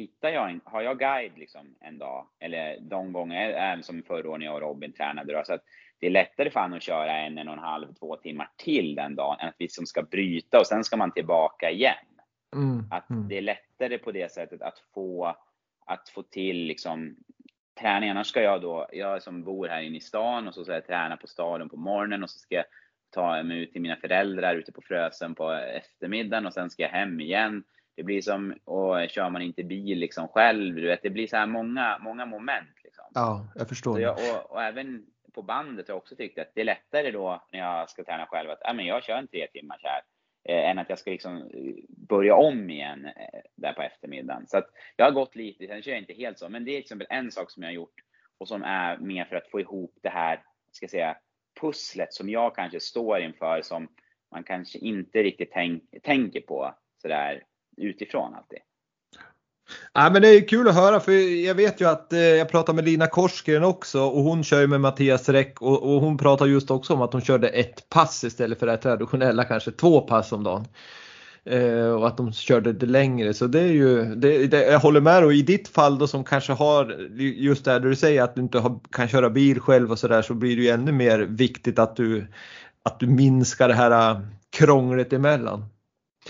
hittar jag en, har jag guide liksom en dag, eller de gånger, även som förra året när jag och Robin tränade då, så att det är lättare för honom att köra en, en och en halv, två timmar till den dagen än att vi som ska bryta och sen ska man tillbaka igen. Mm, att mm. det är lättare på det sättet att få, att få till liksom träning. Annars ska jag då, jag som bor här inne i stan och så ska jag träna på staden på morgonen och så ska jag ta mig ut till mina föräldrar ute på Frösen på eftermiddagen och sen ska jag hem igen det blir som, och kör man inte bil liksom själv, du vet, det blir så här många, många moment. Liksom. Ja, jag förstår. Jag, och, och, även på bandet har jag också tyckt att det är lättare då när jag ska träna själv att, ja men jag kör en tre timmar här. Eh, än att jag ska liksom eh, börja om igen eh, där på eftermiddagen. Så att jag har gått lite, sen kör jag inte helt så, men det är till exempel en sak som jag har gjort och som är mer för att få ihop det här, ska jag säga, pusslet som jag kanske står inför som man kanske inte riktigt tänk, tänker på sådär utifrån alltid. Ja, men det är kul att höra för jag vet ju att eh, jag pratade med Lina Korsgren också och hon kör ju med Mattias Räck och, och, hon pratar just också om att hon körde ett pass istället för det traditionella kanske två pass om dagen. Eh, och att de körde det längre så det är ju, det, det, jag håller med och i ditt fall då som kanske har just det där du säger att du inte har, kan köra bil själv och sådär så blir det ju ännu mer viktigt att du, att du minskar det här eh, krånglet emellan.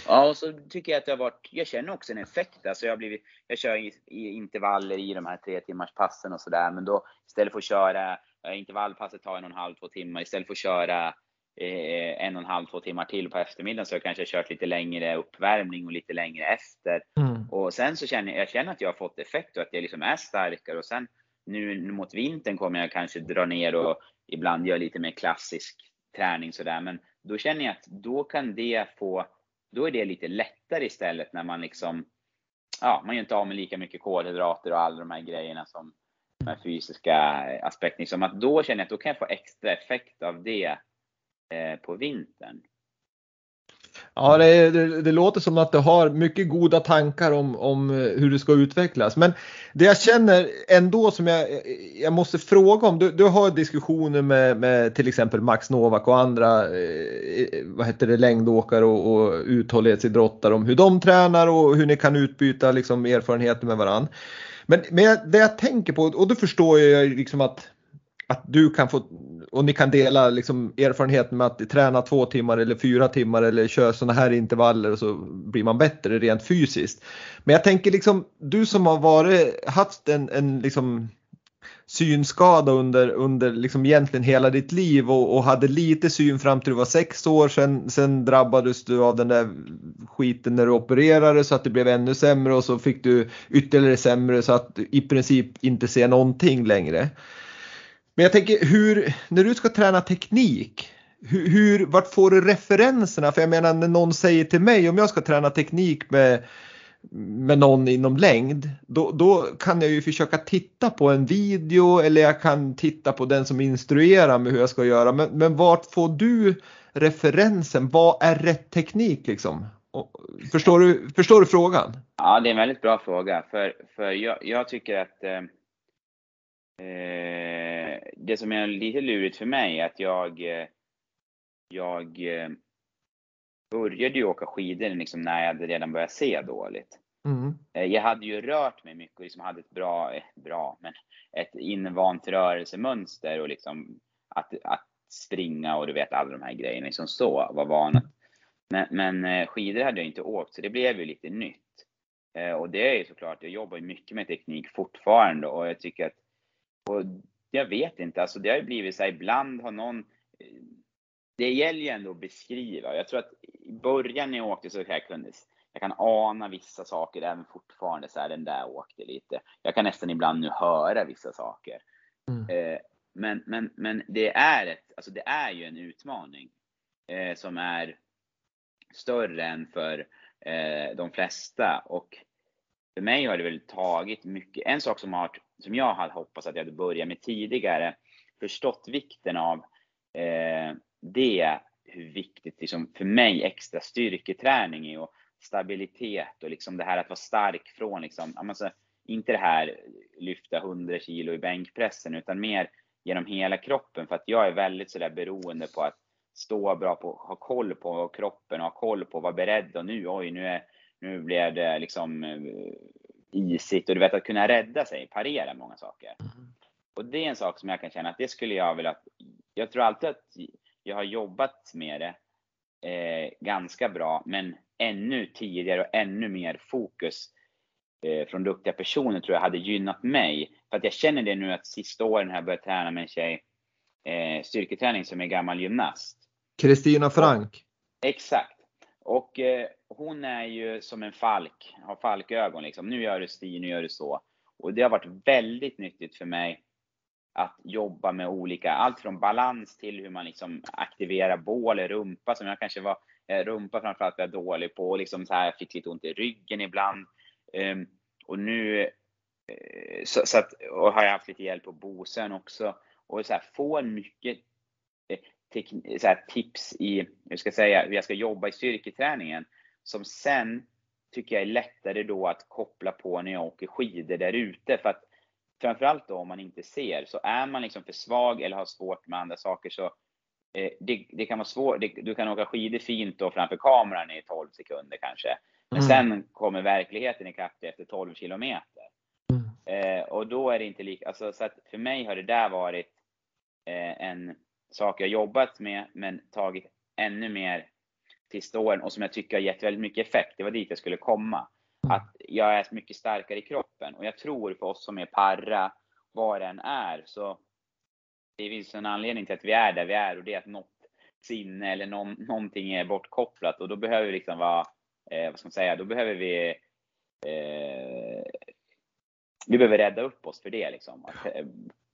Ja, och så tycker jag att det har varit, jag känner också en effekt. Alltså jag, har blivit, jag kör i, i intervaller i de här tre timmars passen och sådär. Men då istället för att köra, intervallpasset tar en och en halv, två timmar. Istället för att köra eh, en och en halv, två timmar till på eftermiddagen så har jag kanske kört lite längre uppvärmning och lite längre efter. Mm. Och sen så känner jag, jag känner att jag har fått effekt och att jag liksom är starkare. Och sen nu mot vintern kommer jag kanske dra ner och ibland göra lite mer klassisk träning sådär. Men då känner jag att då kan det få då är det lite lättare istället när man liksom, ja, man gör inte av med lika mycket kolhydrater och alla de här grejerna som de här fysiska aspekterna. Som att då känner jag att då kan jag få extra effekt av det eh, på vintern. Ja, det, det, det, låter som att du har mycket goda tankar om, om eh, hur det ska utvecklas. Men det jag känner ändå som jag, jag måste fråga om, du, du har diskussioner med, med till exempel Max Novak och andra eh, eh, vad heter det, längdåkare och, och uthållighetsidrottare om hur de tränar och hur ni kan utbyta liksom, erfarenheter med varandra. Men, men det jag tänker på, och då förstår jag liksom att att du kan få, och ni kan dela liksom erfarenheten med att träna två timmar eller fyra timmar eller köra sådana här intervaller och så blir man bättre rent fysiskt. Men jag tänker liksom, du som har varit, haft en, en liksom synskada under, under liksom egentligen hela ditt liv och, och, hade lite syn fram till du var sex år. Sen, sen drabbades du av den där skiten när du opererade så att det blev ännu sämre och så fick du ytterligare sämre så att du i princip inte ser någonting längre. Men jag tänker hur, när du ska träna teknik, hur, hur, vart får du referenserna? För jag menar när någon säger till mig om jag ska träna teknik med, med någon inom längd, då, då kan jag ju försöka titta på en video eller jag kan titta på den som instruerar mig hur jag ska göra. Men, men vart får du referensen? Vad är rätt teknik liksom? Förstår du, förstår du frågan? Ja, det är en väldigt bra fråga. För, för jag, jag tycker att eh, Eh, det som är lite lurigt för mig är att jag, eh, jag eh, började ju åka skidor liksom när jag hade redan börjat se dåligt. Mm. Jag hade ju rört mig mycket och liksom hade ett bra, bra, men ett invant rörelsemönster och liksom att, att springa och du vet alla de här grejerna liksom så var van. Men, men skidor hade jag inte åkt så det blev ju lite nytt. Och det är ju såklart, jag jobbar ju mycket med teknik fortfarande och jag tycker att och jag vet inte, alltså det har ju blivit så här, ibland har någon det gäller ju ändå att beskriva. Jag tror att i början när jag åkte så jag kunde jag kan ana vissa saker även fortfarande. Så här, den där åkte lite. Jag kan nästan ibland nu höra vissa saker. Mm. Eh, men, men, men det är ett, alltså det är ju en utmaning eh, som är större än för eh, de flesta. Och för mig har det väl tagit mycket. En sak som, har, som jag hade hoppats att jag hade börjat med tidigare, förstått vikten av eh, det, hur viktigt liksom, för mig extra styrketräning är och stabilitet och liksom det här att vara stark från liksom, alltså, inte det här lyfta 100 kilo i bänkpressen utan mer genom hela kroppen. För att jag är väldigt sådär beroende på att stå bra på, ha koll på kroppen och ha koll på, vara beredd och nu, oj nu är nu blev det liksom eh, isigt och du vet att kunna rädda sig, parera många saker. Mm. Och det är en sak som jag kan känna att det skulle jag vilja, jag tror alltid att jag har jobbat med det eh, ganska bra, men ännu tidigare och ännu mer fokus eh, från duktiga personer tror jag hade gynnat mig. För att jag känner det nu att sista åren har jag börjat träna med en tjej, eh, styrketräning som är gammal gymnast. Kristina Frank. exakt. Och hon är ju som en falk, har falkögon liksom. Nu gör du si, nu gör du så. Och det har varit väldigt nyttigt för mig att jobba med olika, allt från balans till hur man liksom aktiverar bål, rumpa som jag kanske var, eh, rumpa framförallt var jag dålig på, och liksom så här, jag fick lite ont i ryggen ibland. Um, och nu, eh, så, så, att, och har jag haft lite hjälp på Bosön också. Och så här, få mycket eh, så här, tips i, hur ska jag säga, hur jag ska jobba i styrketräningen. Som sen tycker jag är lättare då att koppla på när jag åker skidor där ute. För att framförallt då om man inte ser, så är man liksom för svag eller har svårt med andra saker så eh, det, det, kan vara svårt. du kan åka skidor fint då framför kameran i 12 sekunder kanske. Men mm. sen kommer verkligheten ikapp efter 12 kilometer. Mm. Eh, och då är det inte lika, alltså så att för mig har det där varit eh, en sak jag jobbat med, men tagit ännu mer sista åren och som jag tycker har gett väldigt mycket effekt. Det var dit jag skulle komma. Mm. Att jag är mycket starkare i kroppen och jag tror för oss som är parra, vad det än är, så det finns en anledning till att vi är där vi är och det är att något sinne eller någon, någonting är bortkopplat och då behöver vi liksom vara, eh, vad ska man säga, då behöver vi eh, vi behöver rädda upp oss för det liksom. Att, eh,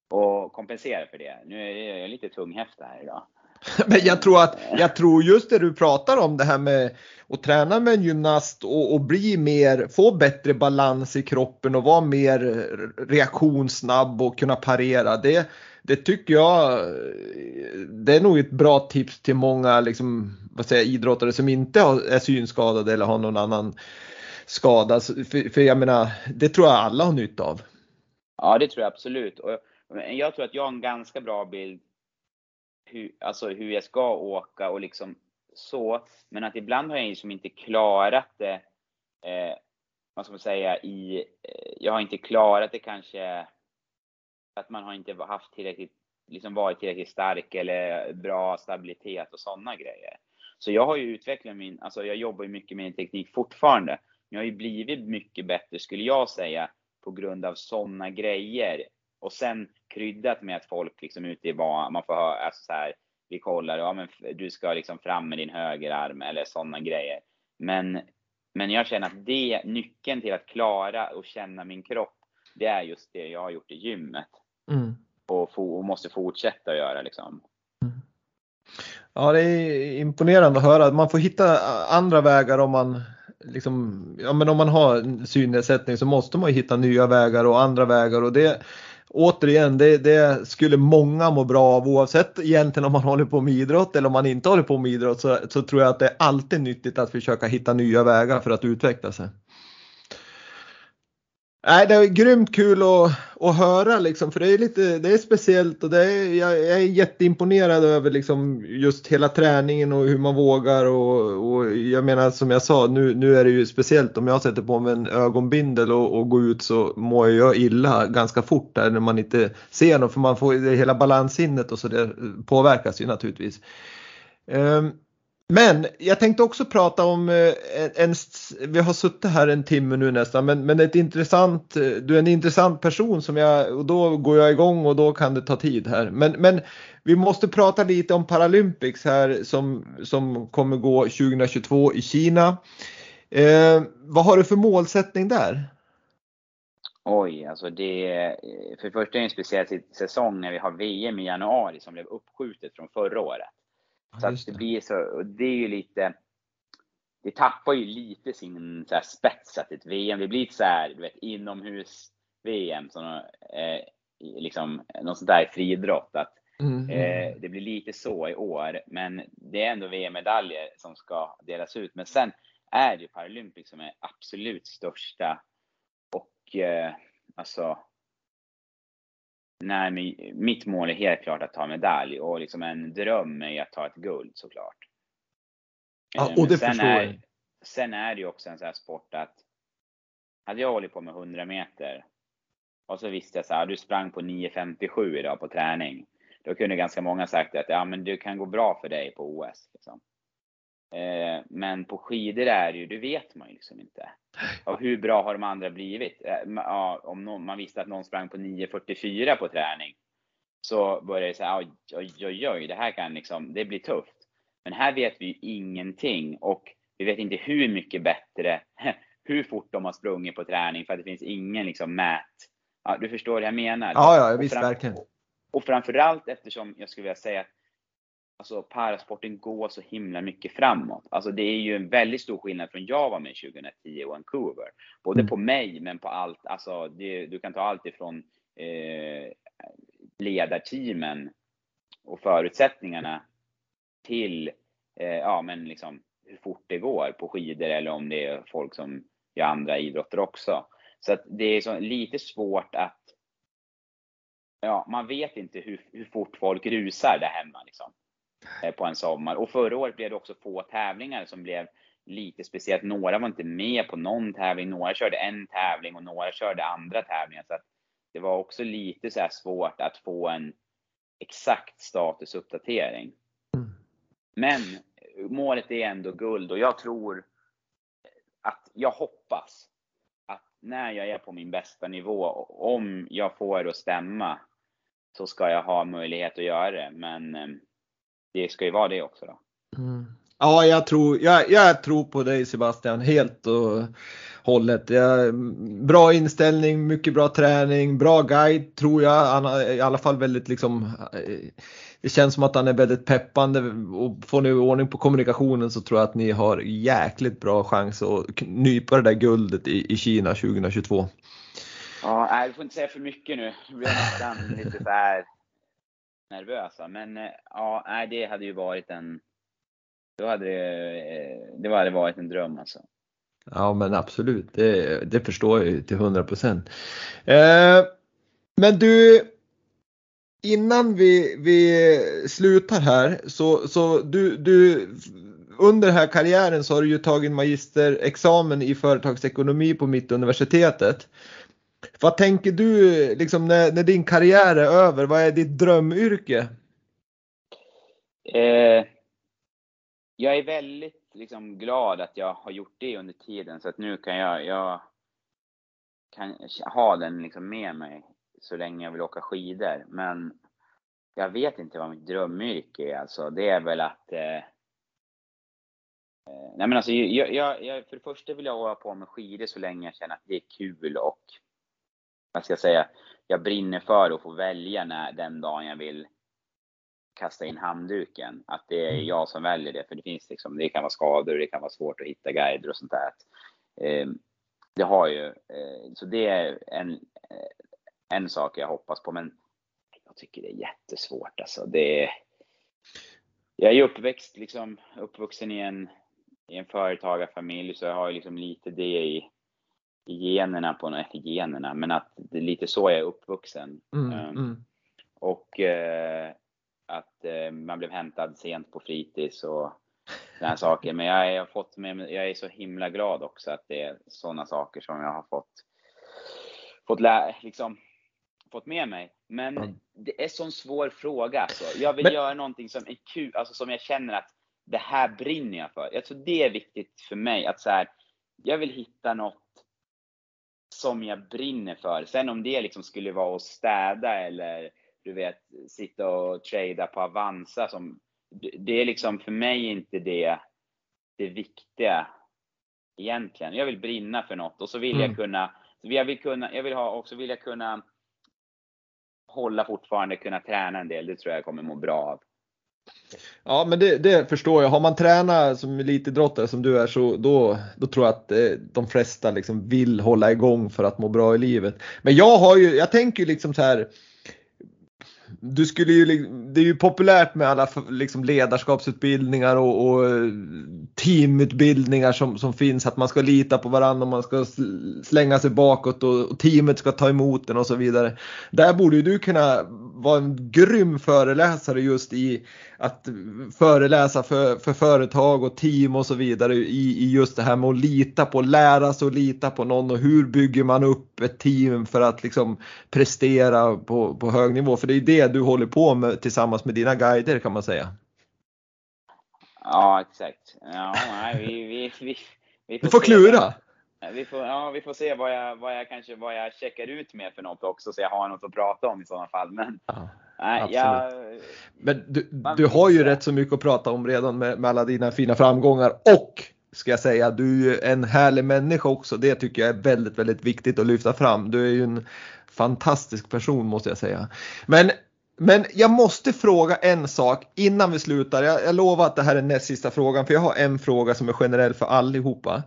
och kompensera för det. Nu är jag lite tunghäfta här idag. Men jag tror att, jag tror just det du pratar om det här med att träna med en gymnast och, och bli mer, få bättre balans i kroppen och vara mer reaktionssnabb och kunna parera. Det, det tycker jag, det är nog ett bra tips till många liksom, vad säger, idrottare som inte är synskadade eller har någon annan skada. För, för jag menar, det tror jag alla har nytta av. Ja, det tror jag absolut. Och jag tror att jag har en ganska bra bild hur, alltså hur jag ska åka och liksom så. Men att ibland har jag liksom inte klarat det, eh, vad ska man säga, i, eh, jag har inte klarat det kanske, att man har inte haft tillräckligt, liksom varit tillräckligt stark eller bra stabilitet och sådana grejer. Så jag har ju utvecklat min, alltså jag jobbar ju mycket med min teknik fortfarande. Men jag har ju blivit mycket bättre skulle jag säga på grund av sådana grejer. Och sen kryddat med att folk liksom ute i vad man får höra, alltså så här, vi kollar, ja men du ska liksom fram med din högerarm eller sådana grejer. Men, men jag känner att det, nyckeln till att klara och känna min kropp, det är just det jag har gjort i gymmet. Mm. Och, och, måste fortsätta göra liksom. Mm. Ja, det är imponerande att höra. Man får hitta andra vägar om man liksom, ja men om man har synnedsättning så måste man hitta nya vägar och andra vägar och det återigen, det, det, skulle många må bra av oavsett egentligen om man håller på med idrott eller om man inte håller på med idrott så, så tror jag att det är alltid nyttigt att försöka hitta nya vägar för att utveckla sig. Nej, det är grymt kul att, att höra liksom, för det är lite, det är speciellt och det är, jag, jag är jätteimponerad över liksom just hela träningen och hur man vågar och, och, jag menar som jag sa, nu, nu är det ju speciellt om jag sätter på mig en ögonbindel och, och går ut så mår jag illa ganska fort där när man inte ser något för man får hela balanssinnet och så det påverkas ju naturligtvis. Um, men jag tänkte också prata om eh, en, en, vi har suttit här en timme nu nästan, men, men ett intressant, eh, du är en intressant person som jag, och då går jag igång och då kan det ta tid här. Men, men vi måste prata lite om Paralympics här som, som kommer gå 2022 i Kina. Eh, vad har du för målsättning där? Oj, alltså det, eh, för det första är det en speciell säsong när vi har VM i januari som blev uppskjutet från förra året. Så att det blir så, och det är ju lite, det tappar ju lite sin så här, spets att ett VM, det blir så här, du vet, inomhus-VM, som, eh, liksom, något sånt där friidrott. Att, mm. eh, det blir lite så i år, men det är ändå VM-medaljer som ska delas ut. Men sen är det ju Paralympics som är absolut största och eh, alltså Nej, men mitt mål är helt klart att ta medalj och liksom en dröm är att ta ett guld såklart. Ja, och det förstår är, jag. Sen är det ju också en sån här sport att hade jag hållit på med 100 meter och så visste jag så här, du sprang på 9.57 idag på träning. Då kunde ganska många sagt att ja, men det kan gå bra för dig på OS. Liksom. Eh, men på skidor är det ju, det vet man ju liksom inte. Och hur bra har de andra blivit? Eh, om någon, man visste att någon sprang på 9.44 på träning så börjar det säga oj, oj, oj, oj, det här kan liksom, det blir tufft. Men här vet vi ju ingenting och vi vet inte hur mycket bättre, hur fort de har sprungit på träning för att det finns ingen liksom mät. Ja, du förstår vad jag menar? Ja, ja, visst, verkligen. Och framförallt eftersom jag skulle vilja säga att alltså parasporten går så himla mycket framåt. Alltså det är ju en väldigt stor skillnad från jag var med 2010 i Vancouver. Både mm. på mig men på allt, alltså det, du kan ta allt ifrån eh, ledarteamen och förutsättningarna till, eh, ja men liksom hur fort det går på skidor eller om det är folk som gör andra idrotter också. Så att det är så lite svårt att Ja, man vet inte hur, hur fort folk rusar där hemma liksom, på en sommar. Och förra året blev det också få tävlingar som blev lite speciellt. Några var inte med på någon tävling, några körde en tävling och några körde andra tävlingar. Så det var också lite så svårt att få en exakt statusuppdatering. Mm. Men målet är ändå guld och jag tror att jag hoppas att när jag är på min bästa nivå, om jag får det att stämma, så ska jag ha möjlighet att göra det. Men eh, det ska ju vara det också då. Mm. Ja, jag tror, jag, jag, tror på dig Sebastian helt och hållet. Jag, bra inställning, mycket bra träning, bra guide tror jag. Han har i alla fall väldigt liksom eh, det känns som att han är väldigt peppande och får ni ordning på kommunikationen så tror jag att ni har jäkligt bra chans att nypa det där guldet i, i Kina 2022. Ja, nej, du får inte säga för mycket nu. Blir jag nästan lite så här nervösa. Men eh, ja, nej, det hade ju varit en då hade det, eh, det hade varit en dröm alltså. Ja men absolut, det, det förstår jag ju till 100 procent. Eh, men du, innan vi, vi slutar här så, så du, du under den här karriären så har du ju tagit magisterexamen i företagsekonomi på Mittuniversitetet. Vad tänker du liksom när, när din karriär är över? Vad är ditt drömyrke? Eh, jag är väldigt liksom, glad att jag har gjort det under tiden så att nu kan jag, jag kan ha den liksom med mig så länge jag vill åka skidor. Men jag vet inte vad mitt drömyrke är alltså. Det är väl att eh, eh Nej men alltså, jag, jag, jag, för det första vill jag hålla på med skidor så länge jag känner att det är kul och vad ska jag säga, jag brinner för att få välja när, den dagen jag vill kasta in handduken. Att det är mm. jag som väljer det. För det finns liksom, det kan vara skador, det kan vara svårt att hitta guider och sånt där. Eh, det har ju, eh, så det är en, eh, en sak jag hoppas på. Men jag tycker det är jättesvårt alltså. Det är, jag är uppväxt, liksom, uppvuxen i en, i en företagarfamilj så jag har liksom lite det i generna på något, generna, men att det är lite så jag är uppvuxen. Mm, um, mm. Och uh, att uh, man blev hämtad sent på fritids och sådana saker. Men jag, har fått med, jag är så himla glad också att det är sådana saker som jag har fått, fått, lä, liksom, fått med mig. Men mm. det är sån svår fråga alltså. Jag vill men... göra någonting som är kul, alltså som jag känner att det här brinner jag för. Jag tror det är viktigt för mig att så här, jag vill hitta något som jag brinner för. Sen om det liksom skulle vara att städa eller du vet, sitta och trada på Avanza som, det är liksom för mig inte det, det viktiga egentligen. Jag vill brinna för något och så vill mm. jag kunna, jag vill kunna, jag vill ha, också vill jag kunna hålla fortfarande, kunna träna en del. Det tror jag kommer må bra av. Ja men det, det, förstår jag. Har man tränat som elitidrottare som du är så då, då tror jag att eh, de flesta liksom vill hålla igång för att må bra i livet. Men jag har ju, jag tänker ju liksom så här du skulle ju, det är ju populärt med alla liksom ledarskapsutbildningar och, och, teamutbildningar som, som finns. Att man ska lita på varandra och man ska slänga sig bakåt och, och teamet ska ta emot den och så vidare. Där borde ju du kunna vara en grym föreläsare just i att föreläsa för, för företag och team och så vidare i, i just det här med att lita på, lära sig att lita på någon och hur bygger man upp ett team för att liksom prestera på, på hög nivå. För det är det du håller på med tillsammans med dina guider kan man säga. Ja, exakt. Ja, nej, vi, vi, vi, vi får, får klura. Vi får, ja, vi får se vad jag, vad jag kanske vad jag checkar ut med för något också så jag har något att prata om i sådana fall. Men, ja, nej, jag, Men du, du har ju rätt så mycket att prata om redan med, med alla dina fina framgångar och ska jag säga, du är en härlig människa också. Det tycker jag är väldigt, väldigt viktigt att lyfta fram. Du är ju en fantastisk person måste jag säga. Men men jag måste fråga en sak innan vi slutar. Jag, jag lovar att det här är näst sista frågan för jag har en fråga som är generell för allihopa.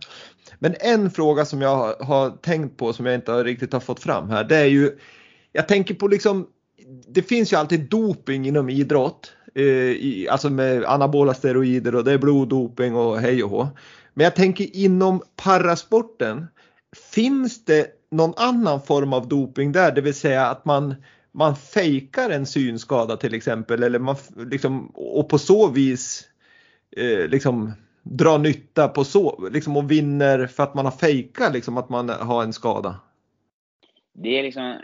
Men en fråga som jag har, har tänkt på som jag inte riktigt har fått fram här det är ju Jag tänker på liksom det finns ju alltid doping inom idrott. eh, i, alltså med anabola steroider och det är bloddoping och hej och hå. Men jag tänker inom parasporten, finns det någon annan form av doping där, det vill säga att man man fejkar en synskada till exempel eller man liksom och på så vis eh, liksom drar nytta på så liksom och vinner för att man har fejkat liksom att man har en skada. Det är liksom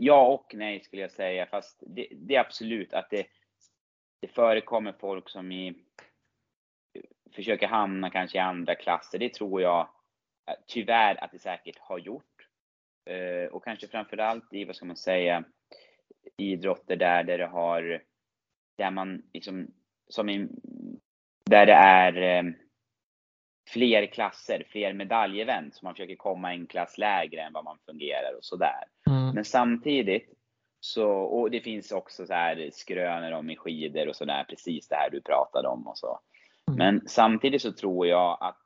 ja och nej skulle jag säga, fast det, det är absolut att det, det förekommer folk som i, försöker hamna kanske i andra klasser. Det tror jag eh, tyvärr att det säkert har gjort. Eh, och kanske framförallt i, vad ska man säga, idrotter där, där det har, där man liksom, som i, där det är eh, fler klasser, fler medaljevent, så man försöker komma en klass lägre än vad man fungerar och sådär. Mm. Men samtidigt så, och det finns också så här skrönor om i skidor och sådär, precis det här du pratade om och så. Mm. Men samtidigt så tror jag att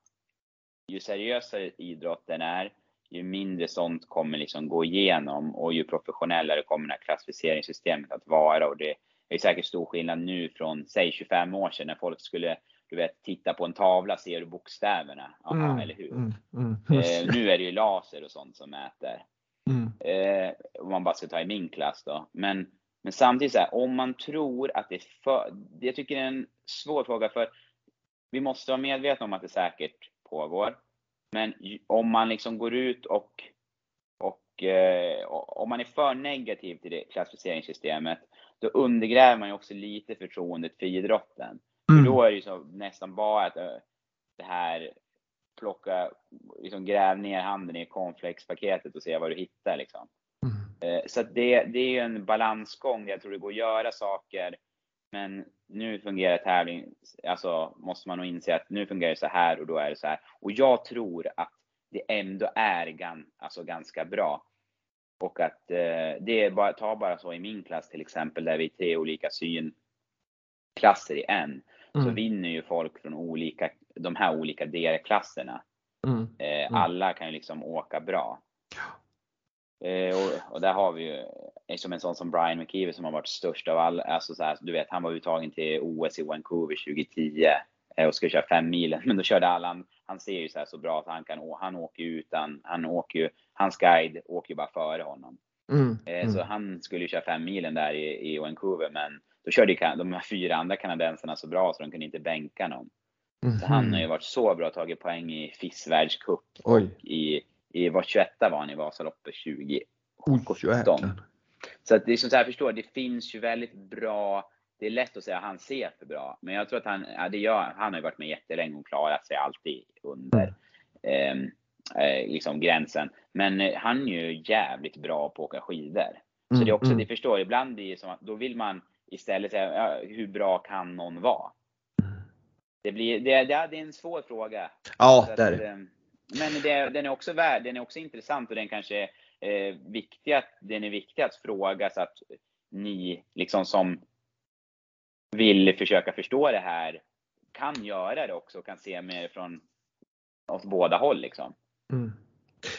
ju seriösare idrotten är, ju mindre sånt kommer liksom gå igenom och ju professionellare kommer det här klassificeringssystemet att vara. Och det är säkert stor skillnad nu från, säg 25 år sedan när folk skulle du vet, titta på en tavla, ser du bokstäverna? Aha, mm, eller hur? Mm, mm, eh, nu är det ju laser och sånt som mäter. Mm. Eh, om man bara ska ta i min klass då. Men, men samtidigt så här, om man tror att det är för, jag tycker det är en svår fråga för vi måste vara medvetna om att det säkert pågår. Men om man liksom går ut och, och eh, om man är för negativ till det klassificeringssystemet, då undergräver man ju också lite förtroendet för idrotten. Mm. För då är det ju så nästan bara att eh, det här plocka, liksom gräv ner handen i cornflakespaketet och se vad du hittar liksom. Mm. Eh, så det, det är ju en balansgång. Jag tror det går att göra saker, men nu fungerar tävling, alltså måste man nog inse att nu fungerar det så här och då är det så här. Och jag tror att det ändå är gan, alltså ganska bra. Och att eh, det är bara, ta bara så i min klass till exempel, där vi är tre olika synklasser i en. Mm. Så vinner ju folk från olika, de här olika DR-klasserna. Mm. Eh, mm. alla kan ju liksom åka bra. Eh, och, och, där har vi ju som en sån som Brian McKeever som har varit störst av alla. Alltså så här, du vet, han var uttagen till OS i Vancouver 2010 eh, och ska köra fem milen. Men då körde alla, han, han ser ju så här så bra att han kan, han åker ju utan, han åker ju, hans guide åker ju bara före honom. Mm, eh, mm. Så han skulle ju köra fem milen där i, i Vancouver, men då körde ju de här fyra andra kanadensarna så bra så de kunde inte bänka någon. Mm. Så han har ju varit så bra, tagit poäng i FIS världscup i i var 21 var han i Vasaloppet 2017. Så att det är som så här, förstår, det finns ju väldigt bra, det är lätt att säga att han ser för bra, men jag tror att han, ja, det gör, han har ju varit med jättelänge och klarat sig alltid under eh, eh, liksom gränsen. Men eh, han är ju jävligt bra på att åka skidor. Så mm, det är också, mm. det förstår, ibland blir det som att då vill man istället ja, hur bra kan någon vara? Det, blir, det, det, det är en svår fråga. Ja, det är det. Ehm, men det, den är också värd, den är också intressant och den kanske är eh, viktig att, den är viktig att fråga så att ni liksom som vill försöka förstå det här kan göra det också och kan se mer från åt båda håll liksom. Mm.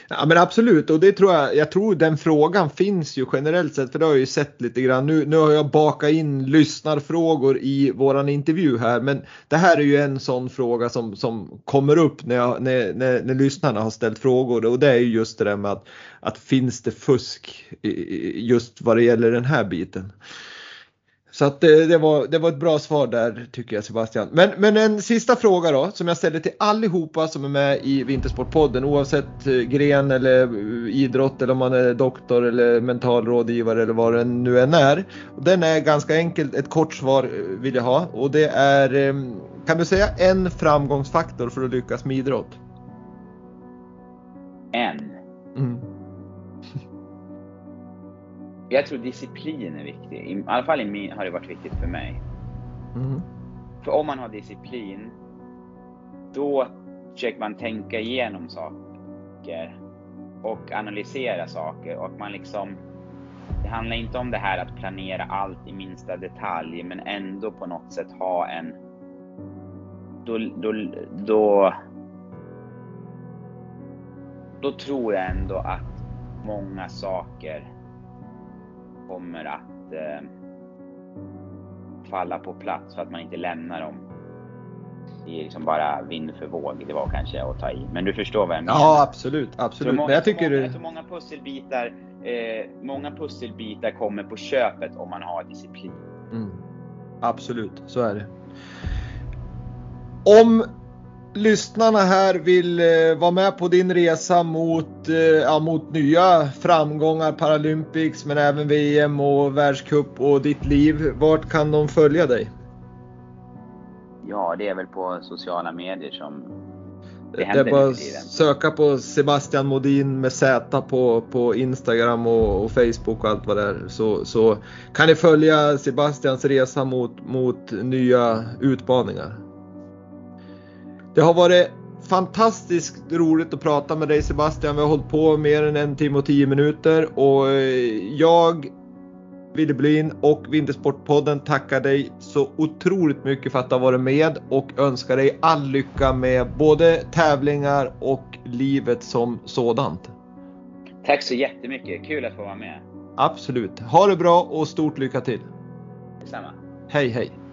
Ja men absolut och det tror jag, jag tror den frågan finns ju generellt sett för det har jag ju sett lite grann. Nu, nu har jag bakat in lyssnarfrågor i våran intervju här men det här är ju en sån fråga som, som kommer upp när, jag, när, när, när lyssnarna har ställt frågor och det är ju just det där med att, att finns det fusk just vad det gäller den här biten. Så att det, det, var, det var ett bra svar där tycker jag Sebastian. Men, men en sista fråga då som jag ställer till allihopa som är med i Vintersportpodden oavsett eh, gren eller eh, idrott eller om man är doktor eller mental rådgivare eller vad det nu än är. Den är ganska enkelt, ett kort svar eh, vill jag ha och det är kan du säga en framgångsfaktor för att lyckas med idrott? En? Mm. Jag tror disciplin är viktig. I alla fall i min, har det varit viktigt för mig. Mm. För om man har disciplin, då försöker man tänka igenom saker och analysera saker och man liksom det handlar inte om det här att planera allt i minsta detalj men ändå på något sätt ha en då, då, då, då tror jag ändå att många saker kommer att eh, falla på plats så att man inte lämnar dem i liksom bara vind för våg. Det var kanske att ta i. Men du förstår vad jag menar? Ja, absolut. absolut. Så många, Men jag tycker många, så många pusselbitar, eh, många pusselbitar kommer på köpet om man har disciplin. Mm. Absolut, så är det. Om lyssnarna här vill eh, vara med på din resa mot, eh, ja, mot nya framgångar, Paralympics men även VM och världscup och ditt liv. Vart kan de följa dig? Ja, det är väl på sociala medier som det Det händer är bara att söka på Sebastian Modin med Z på, på Instagram och, och Facebook och allt vad det är. Så, så kan ni följa Sebastians resa mot, mot nya utmaningar. Det har varit fantastiskt roligt att prata med dig Sebastian. Vi har hållit på mer än en timme och tio minuter och eh, jag Wille Blin och Vintersportpodden tackar dig så otroligt mycket för att du har varit med och önskar dig all lycka med både tävlingar och livet som sådant. Tack så jättemycket. Kul att få vara med. Absolut. Ha det bra och stort lycka till. Detsamma. Hej hej!